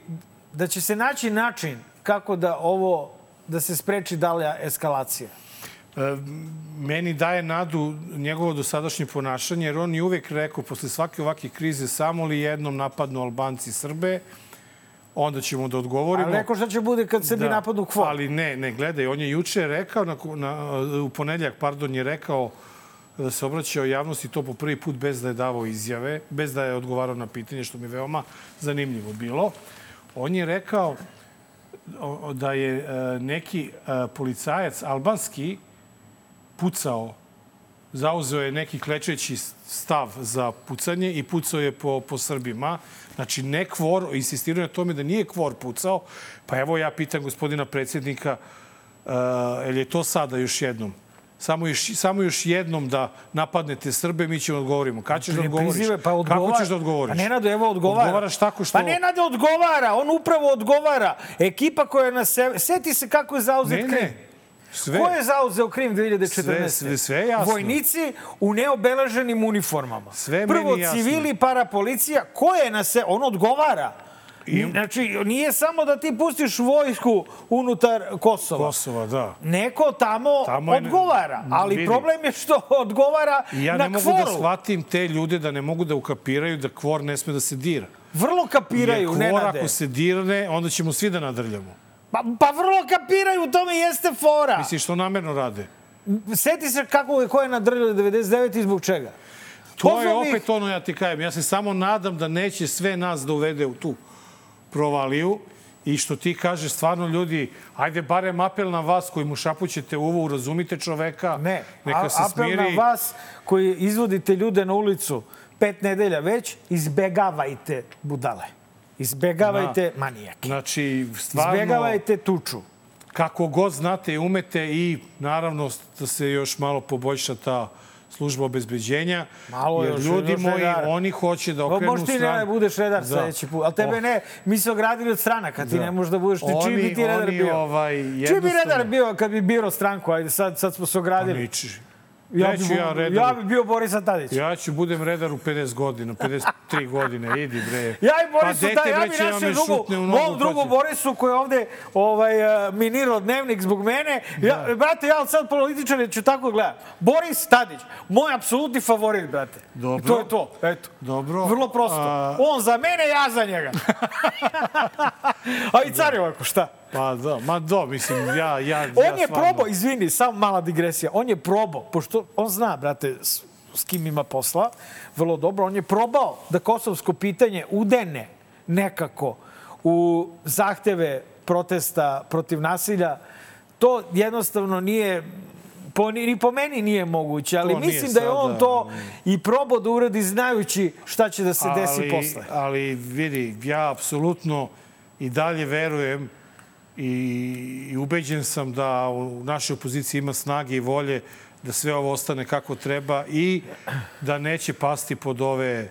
da će se naći način kako da ovo, da se spreči dalja eskalacija. E, meni daje nadu njegovo dosadašnje ponašanje, jer on je uvek rekao posle svake ovakve krize samo li jednom napadnu Albanci i Srbe, onda ćemo da odgovorimo. Ali rekao šta će bude kad Srbi napadnu KFOR. Ali ne, ne, gledaj, on je juče rekao, na, na, u ponedljak, pardon, je rekao da se obraćao javnosti to po prvi put bez da je davao izjave, bez da je odgovarao na pitanje, što mi je veoma zanimljivo bilo. On je rekao da je e, neki e, policajac albanski pucao, zauzeo je neki klečeći stav za pucanje i pucao je po, po Srbima. Znači, ne kvor, insistirao je na tome da nije kvor pucao. Pa evo ja pitam gospodina predsjednika, uh, je li to sada još jednom? Samo još, samo još jednom da napadnete Srbe, mi ćemo odgovorimo. Kad ćeš da odgovoriš? prizivaj, pa odgovara. Kako ćeš da odgovoriš? Pa Nenado, evo odgovara. Odgovaraš tako što... Pa Nenade odgovara, on upravo odgovara. Ekipa koja je na sebe... Seti se kako je zauzet Ne, Krim. ne. Sve, Ko je zauzeo Krim 2014? Sve- sve- jasno. Vojnici u neobeleženim uniformama. Sve Prvo meni jasno. civili, parapolicija. Ko je na se... On odgovara. I- Znači, nije samo da ti pustiš vojsku unutar Kosova. Kosova, da. Neko tamo, Tamo je- odgovara, ali vidi. problem je što odgovara ja na ne mogu kvoru. da shvatim te ljude da ne mogu da ukapiraju da kvor ne sme da se dira. Vrlo kapiraju, Jer kvor Nenade. ako se dirne, onda ćemo svi da nadrljamo. Pa, pa vrlo kapiraju, u tome jeste fora. Misliš što namerno rade? Seti se kako je, ko je nadrljao 99 i zbog čega. To je Pozvao bih- opet ono, ja ti kajem. Ja se samo nadam da neće sve nas da uvede u tu provaliju i što ti kažeš, stvarno ljudi, ajde barem apel na vas koji mu šapućete uvo, razumite čoveka, Ne, neka se apel smiri. na vas koji izvodite ljude na ulicu pet nedelja već, izbegavajte budale. Izbegavajte manijake. Znači, stvarno, Izbegavajte tuču. kako god znate i umete i naravno da se još malo poboljša ta služba obezbeđenja. Malo jer još, ljudi još moji, oni hoće da Pa okrenu možeš ti stranu. ne budeš redar Da. sledeći put. Ali tebe Oh. ne, mi se ogradili od stranaka, ti Da. ne možeš da budeš, ni čiji bi ti redar oni, bio. ovaj, Čiji bi jednostavno- redar bio kad bi birao stranku? Ajde, sad, sad smo se ogradili. Niči. Ja bi, ja redar. ja bi bio Borisa Tadić. Ja ću budem redar u 50 godina, 53 godine, idi bre. Ja i Borisu, pa da, ja bre, bi će da našem me drugu, mom drugu pa će- Borisu koji je ovde ovaj, uh, minirao dnevnik zbog mene. Ja, brate, ja sad političare ću tako gledam. Boris Tadić, moj apsolutni favorit, brate. Dobro. I to je to, eto. Dobro. Vrlo prosto. A- On za mene, ja za njega. A i car je ovako, šta? Pa da, ma do, mislim, ja, ja, On ja je stvarno- probao, izvini, samo mala digresija, on je probao, pošto on zna, brate, s, s kim ima posla, vrlo dobro, on je probao da kosovsko pitanje udene nekako u zahteve protesta protiv nasilja. To jednostavno nije po, ni, po meni nije moguće, ali To mislim da je on to i probao da uradi znajući šta će da se desi ali, posle. Ali vidi, ja apsolutno i dalje verujem i, ubeđen sam da u našoj opoziciji ima snage i volje da sve ovo ostane kako treba i da neće pasti pod ove e,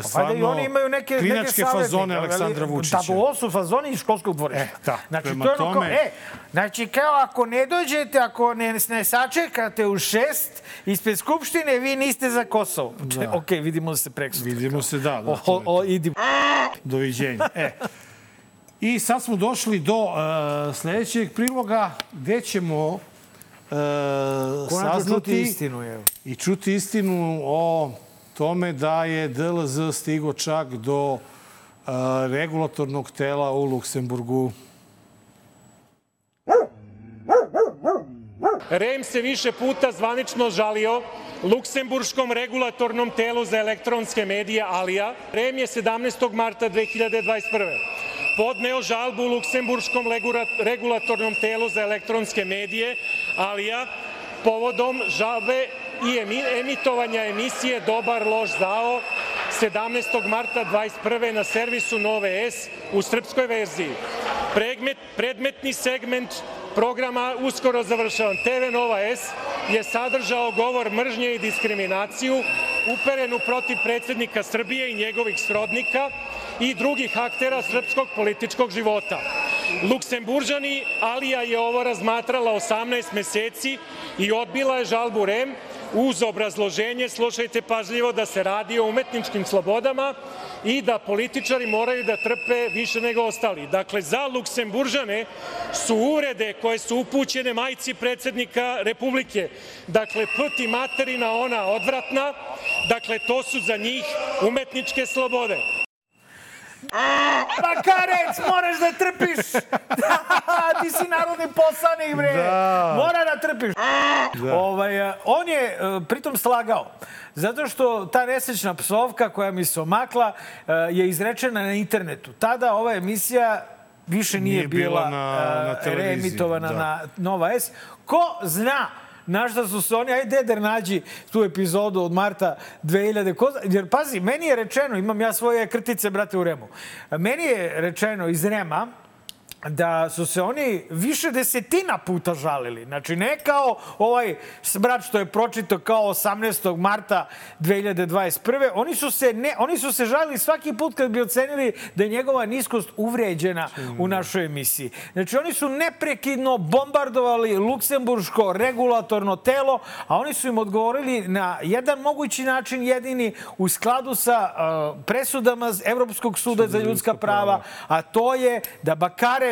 i stvarno oni imaju neke, neke klinačke savjetnike, fazone Aleksandra Vučića. Da, ovo su fazoni iz školskog dvorišta. E, da, Znači, prema to je ono kao, tome- e, znači, kao ako ne dođete, ako ne, ne sačekate u šest ispred Skupštine, vi niste za Kosovo. Da. Ok, vidimo se preksutra. Vidimo se, da. da O, o, idi. Doviđenja. E. I sad smo došli do uh, sledećeg priloga gde ćemo uh, saznati čuti istinu, evo. i čuti istinu o tome da je DLZ stigo čak do uh, regulatornog tela u Luksemburgu. REM se više puta zvanično žalio Luksemburškom regulatornom telu za elektronske medije Alija. REM je 17. marta 2021. podneo žalbu Luksemburškom legura- regulatornom telu za elektronske medije Alija povodom žalbe i emi- emitovanja emisije Dobar loš zao 17. marta 21. na servisu Nove S u srpskoj verziji. Predmet, predmetni segment programa uskoro završavan. TV Nova S je sadržao govor mržnje i diskriminaciju uperenu protiv predsednika Srbije i njegovih srodnika i drugih aktera srpskog političkog života. Luksemburžani Alija je ovo razmatrala 18 meseci i odbila je žalbu REM uz obrazloženje, slušajte pažljivo, da se radi o umetničkim slobodama i da političari moraju da trpe više nego ostali. Dakle, za Luksemburžane su uvrede koje su upućene majci predsednika Republike, dakle, i materina ona odvratna, dakle, to su za njih umetničke slobode. Bakarec, moraš da trpiš. Ti si narodni poslanik, bre. Da. Mora da trpiš. Da. Ovaj, eh, on je eh, pritom slagao. Zato što ta nesrećna psovka koja mi se omakla eh, je izrečena na internetu. Tada ova emisija više nije, Nije bila bila na- na reemitovana da. na Nova S. Ko zna na šta su se oni, ajde Deder nađi tu epizodu od marta 2000, ko, zna- jer pazi, meni je rečeno, imam ja svoje krtice, brate, u Remu, meni je rečeno iz Rema, da su se oni više desetina puta žalili. Znači, ne kao ovaj brat što je pročito kao 18. marta 2021. Oni su se, ne, oni su se žalili svaki put kad bi ocenili da je njegova niskost uvređena u našoj emisiji. Znači, oni su neprekidno bombardovali Luksemburško regulatorno telo, a oni su im odgovorili na jedan mogući način jedini u skladu sa uh, presudama Evropskog suda za ljudska prava, a to je da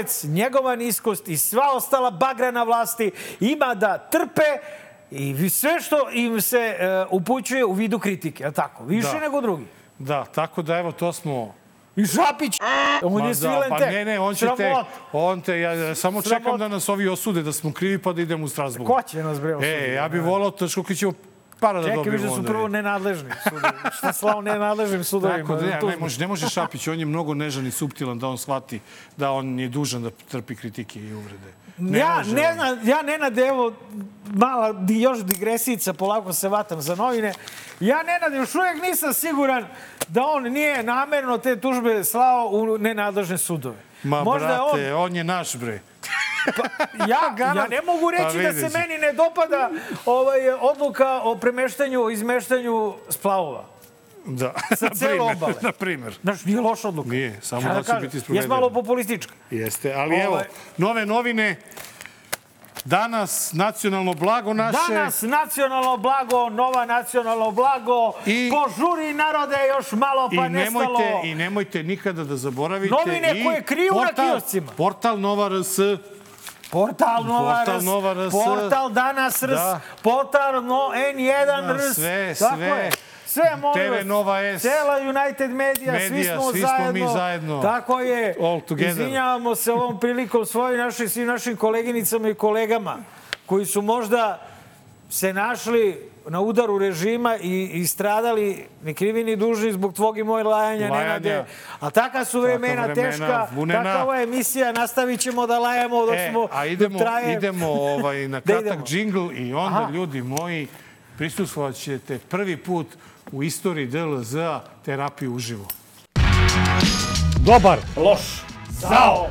Bakarec, njegova niskost i sva ostala bagra na vlasti ima da trpe i sve što im se uh, upućuje u vidu kritike, je tako? Više Da. nego drugi. Da, tako da evo to smo I Šapić, on Ma je da, svilen pa tek. ne, ne, on će te, on te, ja ja samo čekam da nas ovi osude, da smo krivi pa da idemo u Strasbourg. Ko će nas bre osuditi? E, ja bih volao to što ćemo para da Čekaj, dobijemo. viš da su prvo nenadležni sudovi. Šta slao nenadležnim sudovima? Tako da, ne, ne, može, ne može Šapić, on je mnogo nežan i suptilan da on shvati da on je dužan da trpi kritike i uvrede. Ne ja može ne on. ja Nenade, evo, mala di, još digresica, polako se vatam za novine. Ja Nenade, još uvijek nisam siguran da on nije namerno te tužbe slao u nenadležne sudove. Ma, Možda brate, on... je naš, bre. Ja, ja ne mogu reći Pa da se meni ne dopada ovaj, odluka o premeštanju, izmeštanju splavova. Da, Sa na cele obale. Na primer. Znaš, nije loša odluka. Nije, samo Šta da će biti sprovedena. malo populistička. Jeste, ali Ovaj- evo, nove novine. Danas nacionalno blago naše. Danas nacionalno blago, nova nacionalno blago. I- Požuri narode još malo pa I nestalo. nemojte, I nemojte nikada da zaboravite. Novine i koje kriju na portal, kioscima. Portal Nova RS. Portal Nova Portal RS, Nova RS. portal Danas RS, Da. portal no, N1 Da, RS. sve, Tako sve. je. Sve, molim TV. Nova S. Cela United Media, svi Medija, smo svi smo zajedno. mi zajedno. Tako je. All together. Izvinjavamo se ovom prilikom svojim našim, svim našim koleginicama i kolegama koji su možda se našli na udaru režima i, i stradali ni krivi ni dužni zbog tvog i moje lajanja, Lajanja. Nenade. A taka su vremena, vremena, teška, vunena. takava je emisija, nastavit ćemo da lajemo dok E, smo, a idemo, traje. idemo ovaj, na Da kratak idemo. džingl i onda, Aha. ljudi moji, prisustvovat ćete prvi put u istoriji DLZ-a terapiju uživo. Dobar. Loš. Zao.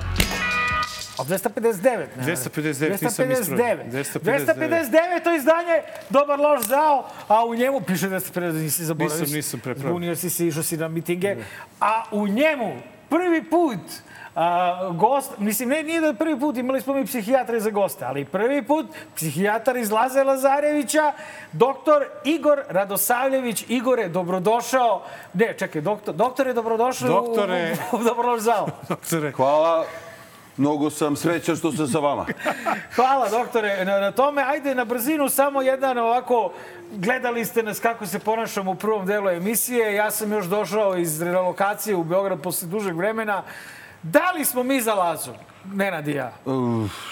A 259, ne? 259, nisam ispravio. 259. 259. 259. izdanje, dobar loš zao, a u njemu, piše 259, nisi zaboravio. Nisam, nisam prepravio. Bunio si se, išao si na mitinge. A u njemu, prvi put, a, gost, mislim, ne, nije da je prvi put, imali smo mi psihijatre za goste, ali prvi put psihijatar iz Laze Lazarevića, doktor Igor Radosavljević. Igore, dobrodošao. Ne, čekaj, doktor, doktor je dobrodošao Doktore. u, u, u dobro loš zao. Doktore, Hvala. Mnogo sam srećan što sam sa vama. Hvala, doktore, na, na tome. Ajde, na brzinu, samo jedan ovako... Gledali ste nas kako se ponašamo u prvom delu emisije. Ja sam još došao iz relokacije u Beograd posle dužeg vremena. Da li smo mi za Lazu? Nenad i ja.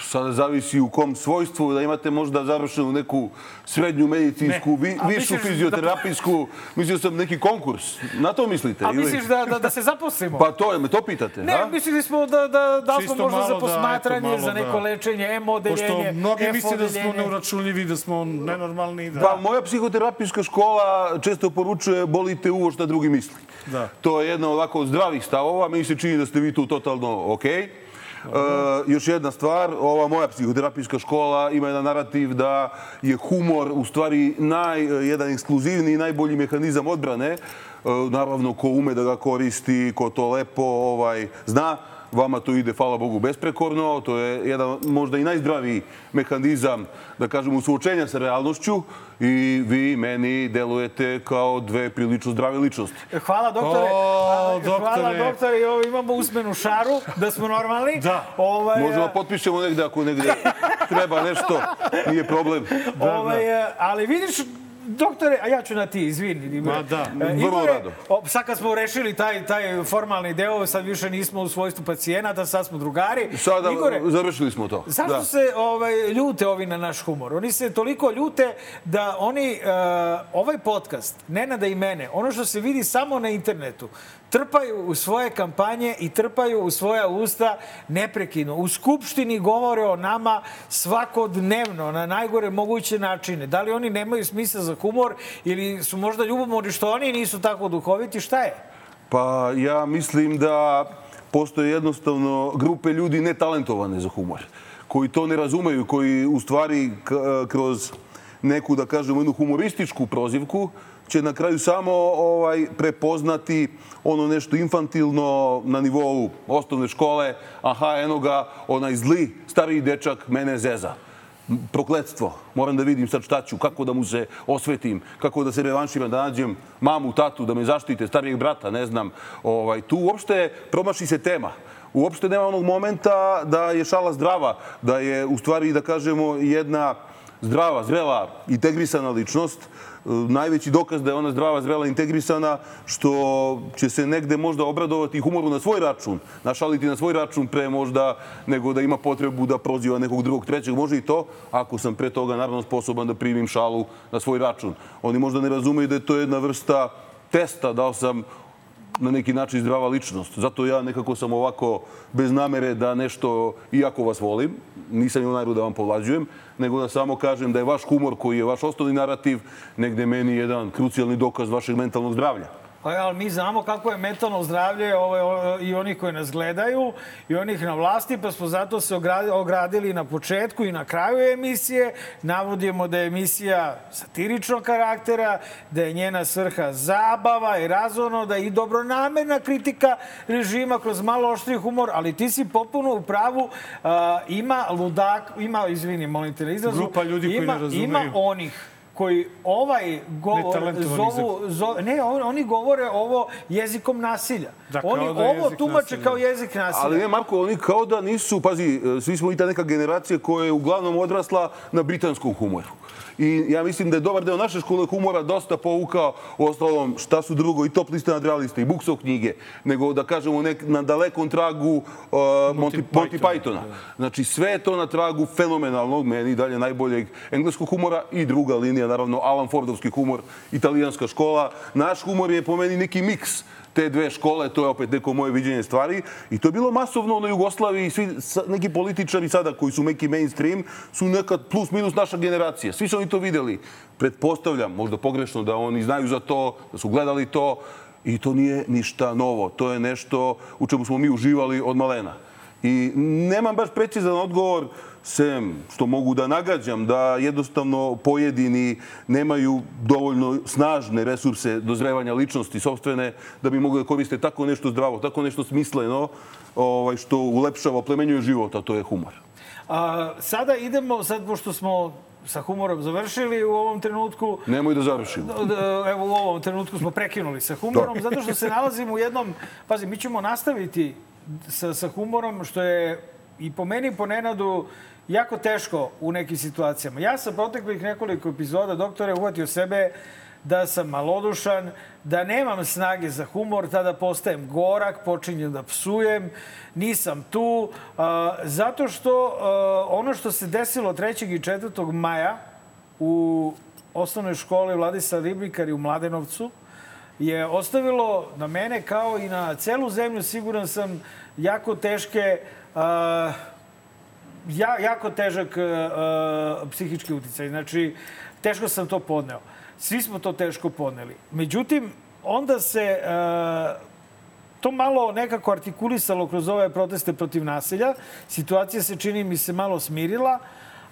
Sada zavisi u kom svojstvu, da imate možda završenu neku srednju medicinsku, vi, A višu da- fizioterapijsku, mislio sam neki konkurs. Na to mislite? A ili? misliš da, da, da se zaposlimo? Pa to je, me to pitate, Ne, a? mislili smo da, da, da smo možda malo za da, posmatranje, eto, malo za neko da. lečenje, M odeljenje, pošto mnogi misle da smo neuračunljivi, da smo nenormalni. Da... Pa moja psihoterapijska škola često poručuje bolite uvo šta drugi misli. Da. To je jedna ovako od zdravih stavova. Meni se čini da ste vi tu totalno okej. E, još jedna stvar, ova moja psihoterapijska škola ima jedan narativ da je humor u stvari naj, jedan ekskluzivni i najbolji mehanizam odbrane. E, naravno, ko ume da ga koristi, ko to lepo ovaj, zna, Vama to ide, hvala Bogu, besprekorno. To je jedan možda i najzdraviji mehanizam, da kažemo, suočenja sa realnošću i vi meni delujete kao dve prilično zdrave ličnosti. Hvala, doktore. O, Hvala, doktore. doktore. I ovo imamo usmenu šaru, da smo normalni. Da. Ovaj, Možemo potpišemo negde ako negde treba nešto, nije problem. ovaj, e, Ali vidiš, doktore, a ja ću na ti, izvini. Ma da, E, vrlo rado. sad kad smo rešili taj, taj formalni deo, sad više nismo u svojstvu pacijenata, sad smo drugari. Sada Igore, završili smo to. Zašto Da. se ovaj, ljute ovi na naš humor? Oni se toliko ljute da oni, uh, ovaj podcast, Nenada i mene, ono što se vidi samo na internetu, trpaju u svoje kampanje i trpaju u svoja usta neprekidno. U Skupštini govore o nama svakodnevno, na najgore moguće načine. Da li oni nemaju smisla za humor ili su možda ljubomorni što oni nisu tako duhoviti? Šta je? Pa ja mislim da postoje jednostavno grupe ljudi netalentovane za humor, koji to ne razumeju, koji u stvari k- kroz neku, da kažemo, jednu humorističku prozivku će na kraju samo ovaj prepoznati ono nešto infantilno na nivou osnovne škole. Aha, eno ga, onaj zli stariji dečak mene zeza prokletstvo. Moram da vidim sad šta ću, kako da mu se osvetim, kako da se revanširam, da nađem mamu, tatu, da me zaštite, starijeg brata, ne znam. Ovaj, tu uopšte promaši se tema. Uopšte nema onog momenta da je šala zdrava, da je u stvari, da kažemo, jedna zdrava, zrela, integrisana ličnost najveći dokaz da je ona zdrava, zrela, integrisana, što će se negde možda obradovati humoru na svoj račun, našaliti na svoj račun pre možda nego da ima potrebu da proziva nekog drugog, trećeg. Može i to, ako sam pre toga naravno sposoban da primim šalu na svoj račun. Oni možda ne razumeju da je to jedna vrsta testa, da sam na neki način zdrava ličnost. Zato ja nekako sam ovako bez namere da nešto, iako vas volim, nisam imao nameru da vam povlađujem, nego da samo kažem da je vaš humor koji je vaš osnovni narativ negde meni jedan krucijalni dokaz vašeg mentalnog zdravlja. Pa ali mi znamo kako je mentalno zdravlje ove, o- i oni koji nas gledaju i onih na vlasti, pa smo zato se ogra- ogradili na početku i na kraju emisije. Navodimo da je emisija satiričnog karaktera, da je njena svrha zabava i razvojno, da je i dobronamerna kritika režima kroz malo oštri humor, ali ti si potpuno u pravu. A, ima ludak, ima, izvini, molim te na izrazu, Grupa ljudi koji ima, ne razumeju. Ima onih koji ovaj govor zovu, zo, ne, on- oni govore ovo jezikom nasilja. Da, oni da ovo tumače nasilja. kao jezik nasilja. Ali ne, Marko, oni kao da nisu, pazi, e, svi smo i ta neka generacija koja je uglavnom odrasla na britanskom humoru. I ja mislim da je dobar deo naše škole humora dosta povukao u ostalom šta su drugo i top liste nadrealiste i Buksov knjige, nego da kažemo nek, na dalekom tragu uh, Monty, Monty Pythona. Znači sve je to na tragu fenomenalnog, meni dalje najboljeg engleskog humora i druga linija, naravno Alan Fordovski humor, italijanska škola. Naš humor je po meni neki miks te dve škole, to je opet neko moje viđenje stvari. I to je bilo masovno na Jugoslaviji. Svi, neki političari sada koji su neki mainstream su nekad plus minus naša generacija. Svi su oni to videli. Pretpostavljam, možda pogrešno, da oni znaju za to, da su gledali to. I to nije ništa novo. To je nešto u čemu smo mi uživali od malena. I nemam baš precizan odgovor, sem što mogu da nagađam da jednostavno pojedini nemaju dovoljno snažne resurse dozrevanja ličnosti sobstvene da bi mogli da koriste tako nešto zdravo, tako nešto smisleno ovaj, što ulepšava, plemenjuje život, a to je humor. A, sada idemo, sad pošto smo sa humorom završili u ovom trenutku, Nemoj da završimo. Da, Evo u ovom trenutku smo prekinuli sa humorom, zato što se nalazimo u jednom... Pazi, mi ćemo nastaviti sa, sa humorom, što je i po meni po Nenadu jako teško u nekim situacijama. Ja sam proteklih nekoliko epizoda, doktore, uhvatio sebe da sam malodušan, da nemam snage za humor, tada postajem gorak, počinjem da psujem, nisam tu, zato što ono što se desilo 3. i 4. maja u osnovnoj školi Vladisa Ribnikar u Mladenovcu je ostavilo na mene kao i na celu zemlju, siguran sam, jako teške a, ja, jako težak uh, psihički uticaj. Znači, teško sam to podneo. Svi smo to teško podneli. Međutim, onda se uh, to malo nekako artikulisalo kroz ove proteste protiv nasilja. Situacija se, čini mi se, malo smirila.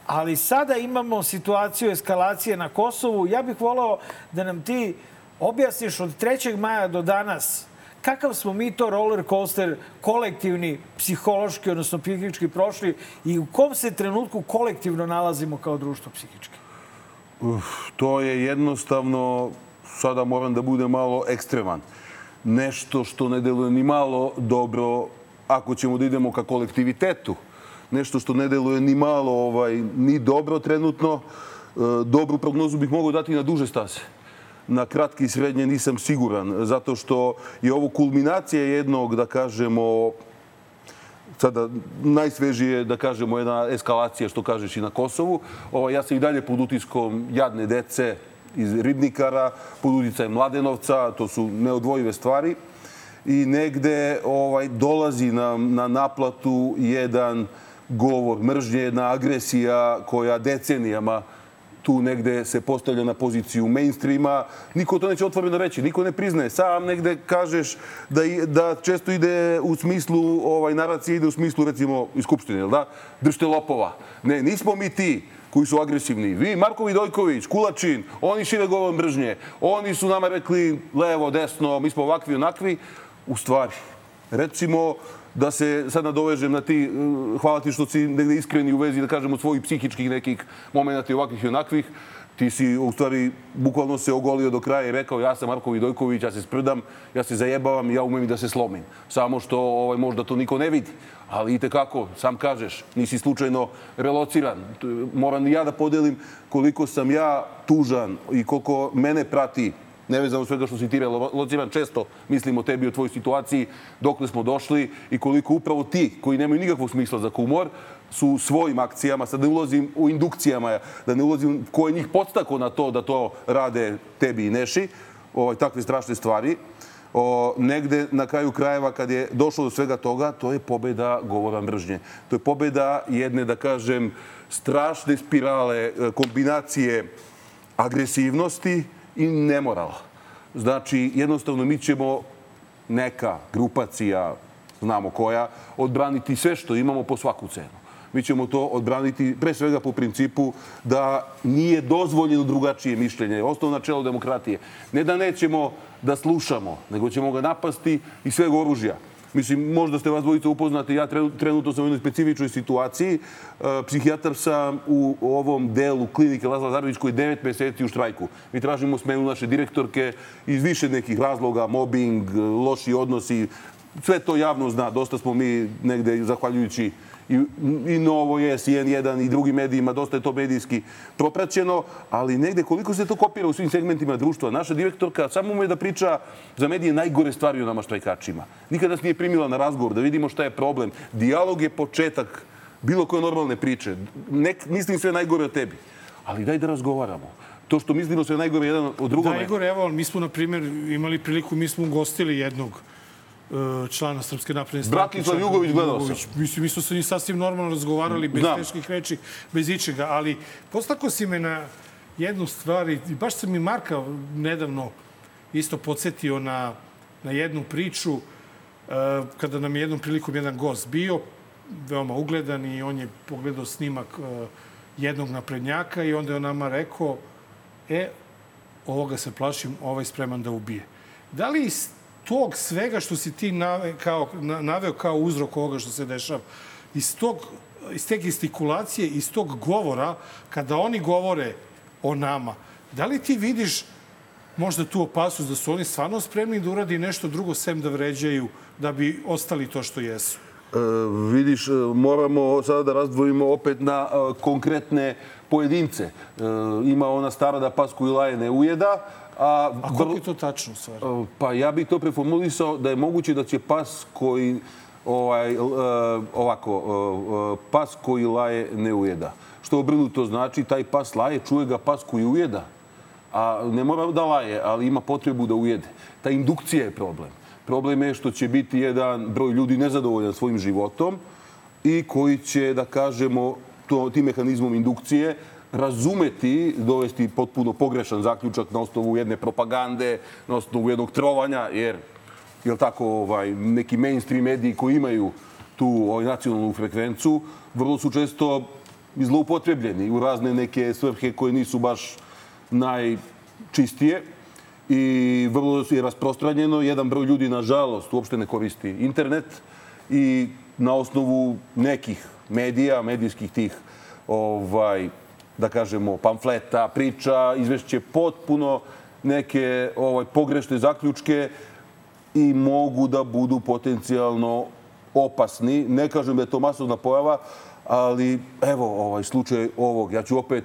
Ali sada imamo situaciju eskalacije na Kosovu. Ja bih volao da nam ti objasniš od 3. maja do danas kakav smo mi to roller coaster kolektivni, psihološki, odnosno psihički prošli i u kom se trenutku kolektivno nalazimo kao društvo psihički? Uf, to je jednostavno, sada moram da budem malo ekstreman, nešto što ne deluje ni malo dobro ako ćemo da idemo ka kolektivitetu. Nešto što ne deluje ni malo ovaj, ni dobro trenutno. E, dobru prognozu bih mogao dati na duže stase. Na kratke i srednje nisam siguran, zato što je ovo kulminacija jednog, da kažemo, sada najsvežije, da kažemo, jedna eskalacija, što kažeš, i na Kosovu. Ovo, ja sam i dalje pod utiskom jadne dece iz Ribnikara, pod uticajem Mladenovca, to su neodvojive stvari. I negde ovaj, dolazi nam na naplatu jedan govor mržnje, jedna agresija koja decenijama tu negde se postavlja na poziciju mainstreama. Niko to neće otvoreno reći, niko ne priznaje. Sam negde kažeš da, da često ide u smislu, ovaj, naracija ide u smislu, recimo, iz Skupštine, jel da? Držite lopova. Ne, nismo mi ti koji su agresivni. Vi, Marko Vidojković, Kulačin, oni šire govor mržnje. Oni su nama rekli levo, desno, mi smo ovakvi, onakvi. U stvari, recimo, da se sad nadovežem na ti, uh, hvala ti što si negde iskreni u vezi, da kažemo, svojih psihičkih nekih momenta i ovakvih i onakvih. Ti si u stvari bukvalno se ogolio do kraja i rekao ja sam Marko Vidojković, ja se sprdam, ja se zajebavam, ja umem i da se slomim. Samo što ovaj, možda to niko ne vidi. Ali i kako, sam kažeš, nisi slučajno relociran. Moram i ja da podelim koliko sam ja tužan i koliko mene prati nevezano svega što si ti relociran, često mislim o tebi, o tvojoj situaciji, dokle smo došli i koliko upravo ti, koji nemaju nikakvog smisla za humor, su svojim akcijama, sad ne ulazim u indukcijama, da ne ulazim ko je njih podstako na to da to rade tebi i Neši, ovaj, takve strašne stvari. O, negde na kraju krajeva kad je došlo do svega toga, to je pobeda govora mržnje. To je pobeda jedne, da kažem, strašne spirale, e, kombinacije agresivnosti i nemorala. Znači, jednostavno mi ćemo neka grupacija, znamo koja, odbraniti sve što imamo po svaku cenu mi ćemo to odbraniti pre svega po principu da nije dozvoljeno drugačije mišljenje. Osnovno načelo demokratije. Ne da nećemo da slušamo, nego ćemo ga napasti i sveg oružja. Mislim, možda ste vas dvojica upoznati, ja trenutno sam u jednoj specifičnoj situaciji. E, psihijatar sam u ovom delu klinike Lazla Zarović koji je devet meseci u štrajku. Mi tražimo smenu naše direktorke iz više nekih razloga, mobbing, loši odnosi, sve to javno zna. Dosta smo mi negde, zahvaljujući i, i Novo je, N1 i drugim medijima, dosta je to medijski propraćeno, ali negde koliko se to kopira u svim segmentima društva. Naša direktorka samo ume da priča za medije najgore stvari o nama štrajkačima. Nikada nas nije primila na razgovor da vidimo šta je problem. Dijalog je početak bilo koje normalne priče. Nek, mislim sve najgore o tebi. Ali daj da razgovaramo to što mislimo sve najgore jedan od drugome. Najgore, evo, mi smo, na primjer, imali priliku, mi smo ugostili jednog člana Srpske napredne stranke. Bratislav Jugović gledao sam. Mislim, mi smo sa njim sasvim normalno razgovarali, bez Znam. teških reči, bez ičega. Ali postako si me na jednu stvar i baš sam mi Marka nedavno isto podsjetio na, na jednu priču uh, kada nam je jednom prilikom jedan gost bio, veoma ugledan i on je pogledao snimak uh, jednog naprednjaka i onda je on nama rekao e, ovoga se plašim, ovaj spreman da ubije. Da li tog svega što si ti nave, kao, naveo kao uzrok ovoga što se dešava, iz, tog, iz te gestikulacije, iz tog govora, kada oni govore o nama, da li ti vidiš možda tu opasnost da su oni stvarno spremni da uradi nešto drugo sem da vređaju, da bi ostali to što jesu? E, vidiš, e, moramo sada da razdvojimo opet na e, konkretne pojedince. E, ima ona stara da pasku i laje ne ujeda, A, A kako je to tačno, stvar? Pa ja bih to preformulisao da je moguće da će pas koji ovaj, uh, ovako, uh, pas koji laje ne ujeda. Što obrnuto znači, taj pas laje, čuje ga pas koji ujeda. A ne mora da laje, ali ima potrebu da ujede. Ta indukcija je problem. Problem je što će biti jedan broj ljudi nezadovoljan svojim životom i koji će, da kažemo, to, tim mehanizmom indukcije razumeti, dovesti potpuno pogrešan zaključak na osnovu jedne propagande, na osnovu jednog trovanja, jer jel tako, ovaj, neki mainstream mediji koji imaju tu ovaj, nacionalnu frekvencu, vrlo su često zloupotrebljeni u razne neke svrhe koje nisu baš najčistije i vrlo je rasprostranjeno. Jedan broj ljudi, nažalost, uopšte ne koristi internet i na osnovu nekih medija, medijskih tih ovaj, da kažemo, pamfleta, priča, izvešće potpuno neke ovaj, pogrešne zaključke i mogu da budu potencijalno opasni. Ne kažem da je to masovna pojava, ali evo ovaj slučaj ovog. Ja ću opet,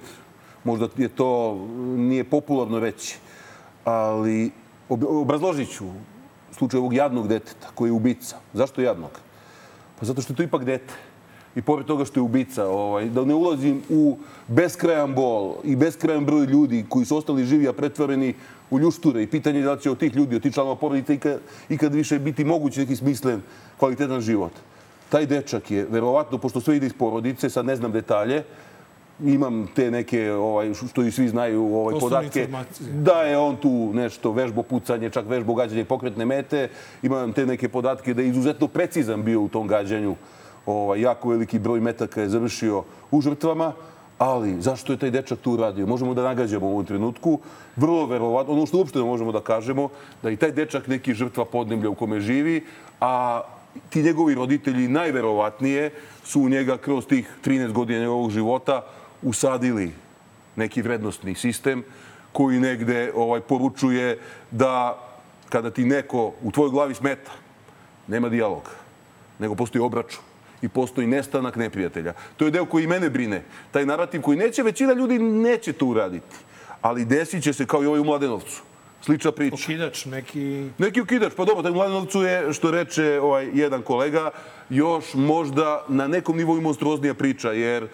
možda je to nije popularno reći, ali obrazložit ću slučaj ovog jadnog deteta koji je ubica. Zašto jadnog? Pa zato što je to ipak dete i pored toga što je ubica, ovaj, da ne ulazim u beskrajan bol i beskrajan broj ljudi koji su ostali živi, a pretvoreni u ljušture i pitanje je da će od tih ljudi, od tih članova porodice ikad, ikad više biti mogući neki smislen, kvalitetan život. Taj dečak je, verovatno, pošto sve ide iz porodice, sad ne znam detalje, imam te neke, ovaj, što i svi znaju, ovaj, podatke, da je on tu nešto, vežbo pucanje, čak vežbo gađanje pokretne mete. Imam te neke podatke da je izuzetno precizan bio u tom gađanju ovaj, jako veliki broj metaka je završio u žrtvama, ali zašto je taj dečak tu uradio? Možemo da nagađamo u ovom trenutku. Vrlo verovatno, ono što uopšte možemo da kažemo, da i taj dečak neki žrtva podneblja u kome živi, a ti njegovi roditelji najverovatnije su u njega kroz tih 13 godina njegovog života usadili neki vrednostni sistem koji negde ovaj, poručuje da kada ti neko u tvojoj glavi smeta, nema dijaloga, nego postoji obračun i postoji nestanak neprijatelja. To je deo koji mene brine. Taj narativ koji neće, većina ljudi neće to uraditi. Ali desit će se kao i ovaj u Mladenovcu. Slična priča. Okidač, neki... Neki ukidač, pa dobro, taj u Mladenovcu je, što reče ovaj, jedan kolega, još možda na nekom nivou i monstruoznija priča, jer e,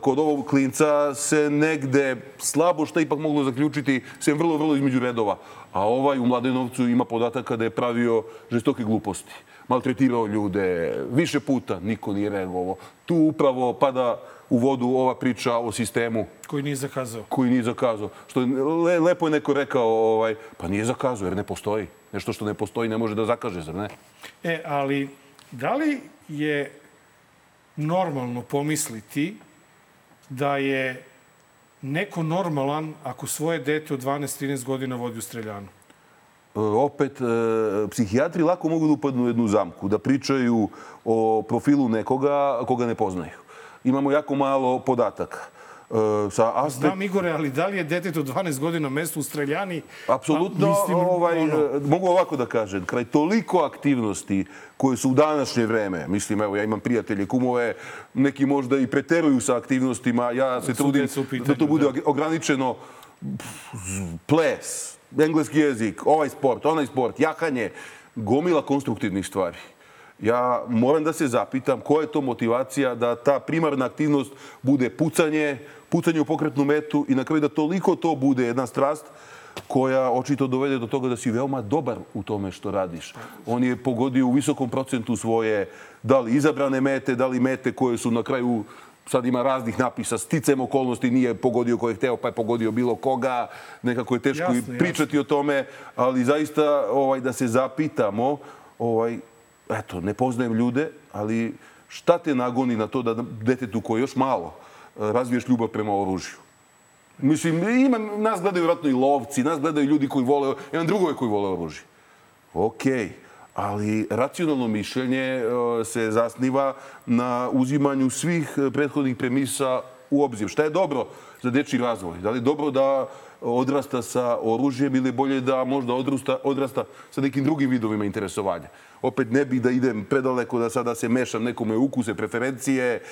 kod ovog klinca se negde slabo što ipak moglo zaključiti, sem vrlo, vrlo između redova. A ovaj u Mladenovcu ima podataka da je pravio žestoke gluposti. Maltretirao ljude, više puta niko nije reagovao. Tu upravo pada u vodu ova priča o sistemu Koji nije zakazao. koji nije zakazao. Što le, lepo je neko rekao, ovaj, pa nije zakazao jer ne postoji. Nešto što ne postoji ne može da zakaže, zar ne? E, ali da li je normalno pomisliti da je neko normalan ako svoje dete od 12-13 godina vodi u streljanu? E, opet, e, psihijatri lako mogu da upadnu u jednu zamku, da pričaju o profilu nekoga koga ne poznaju. Imamo jako malo podataka. E, sa aspekt... Znam, Igore, ali da li je detetu od 12 godina mesto u streljani? Apsolutno, mislim, ovaj, ono- mogu ovako da kažem, kraj toliko aktivnosti koje su u današnje vreme, mislim, evo, ja imam prijatelje, kumove, neki možda i preteruju sa aktivnostima, ja se trudim pitanju, da to bude da. ograničeno ples, engleski jezik, ovaj sport, onaj sport, jahanje, gomila konstruktivnih stvari. Ja moram da se zapitam koja je to motivacija da ta primarna aktivnost bude pucanje, pucanje u pokretnu metu i na kraju da toliko to bude jedna strast koja očito dovede do toga da si veoma dobar u tome što radiš. On je pogodio u visokom procentu svoje, da li izabrane mete, da li mete koje su na kraju sad ima raznih napisa, sticam okolnosti, nije pogodio koje je hteo, pa je pogodio bilo koga. Nekako je teško Jasno, i pričati o tome, ali zaista ovaj, da se zapitamo, ovaj, eto, ne poznajem ljude, ali šta te nagoni na to da detetu koje je još malo eh, razviješ ljubav prema oružju? Mislim, ima, nas gledaju vjerojatno i lovci, nas gledaju ljudi koji vole, imam drugove koji vole oružje. Okej, ali racionalno mišljenje e, se zasniva na uzimanju svih e, prethodnih premisa u obzir. Šta je dobro za dečji razvoj? Da li je dobro da odrasta sa oružjem ili je bolje da možda odrasta, odrasta sa nekim drugim vidovima interesovanja? Opet ne bih da idem predaleko da sada se mešam nekome ukuse, preferencije.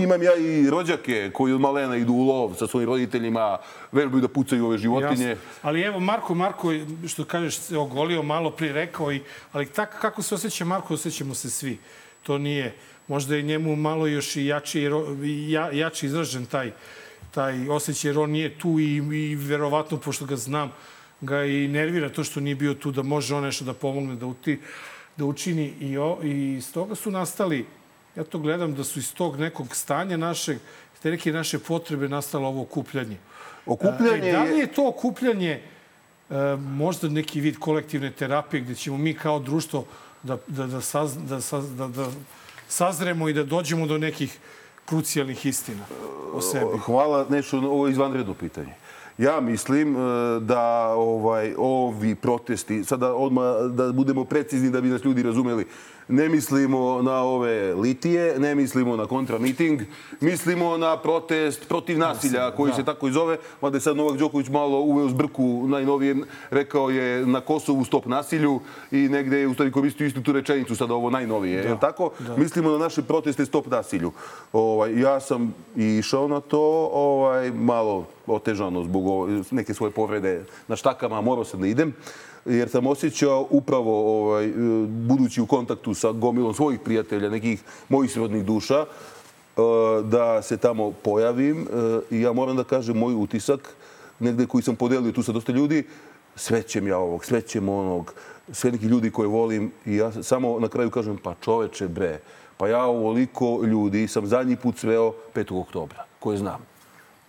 Imam ja i rođake koji od malena idu u lov sa svojim roditeljima, vežbaju da pucaju ove životinje. Jasno. Ali evo, Marko, Marko, što kažeš, se ogolio malo prije rekao, i, ali tak, kako se osjeća Marko, osjećamo se svi. To nije, možda je njemu malo još i jači, ja, jači izražen taj, taj osjećaj, jer on nije tu i, i verovatno, pošto ga znam, ga i nervira to što nije bio tu, da može on nešto da pomogne, da, uti, da učini. I, o, I iz toga su nastali, ja to gledam, da su iz tog nekog stanja našeg, te neke naše potrebe nastalo ovo okupljanje. Okupljanje E, da li je- to okupljanje e, možda neki vid kolektivne terapije gde ćemo mi kao društvo da, da, da, saz, da, da, da sazremo i da dođemo do nekih krucijalnih istina o sebi? Hvala, Nešo, ovo je izvanredno pitanje. Ja mislim e, da ovaj ovi protesti, sada odmah da budemo precizni da bi nas ljudi razumeli, ne mislimo na ove litije, ne mislimo na kontramiting, mislimo na protest protiv nasilja koji se tako i zove, mada je sad Novak Đoković malo uveo zbrku, najnovije rekao je na Kosovu stop nasilju i negde je u stvari koristio istu tu rečenicu, sada ovo najnovije. Da. tako? Mislimo na naše proteste stop nasilju. Ovaj, ja sam išao na to ovaj, malo otežano zbog neke svoje povrede na štakama, morao sam da idem jer sam osjećao upravo, ovaj, e, budući u kontaktu sa gomilom svojih prijatelja, nekih mojih srodnih duša, e, da se tamo pojavim e, i ja moram da kažem moj utisak, negde koji sam podelio tu sa dosta ljudi, svećem ja ovog, svećem onog, sve neki ljudi koje volim i ja samo na kraju kažem, pa čoveče bre, pa ja ovoliko ljudi sam zadnji put sveo 5. oktobra, koje znam.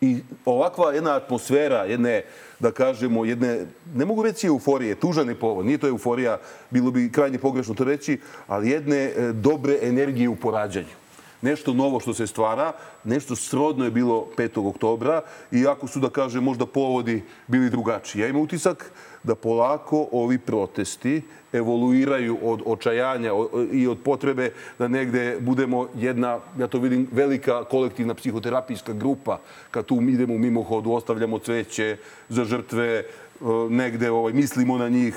I ovakva jedna atmosfera, jedne, da kažemo, jedne, ne mogu reći euforije, tužan je povod, nije to euforija, bilo bi krajnje pogrešno to reći, ali jedne e, dobre energije u porađanju. nešto novo što se stvara, nešto srodno je bilo 5. oktobra, iako su, da kažem, možda povodi bili drugačiji. Ja imam utisak da polako ovi protesti evoluiraju od očajanja i od potrebe da negde budemo jedna, ja to vidim, velika kolektivna psihoterapijska grupa. Kad tu idemo u mimohodu, ostavljamo cveće za žrtve, e, negde ovaj, mislimo na njih,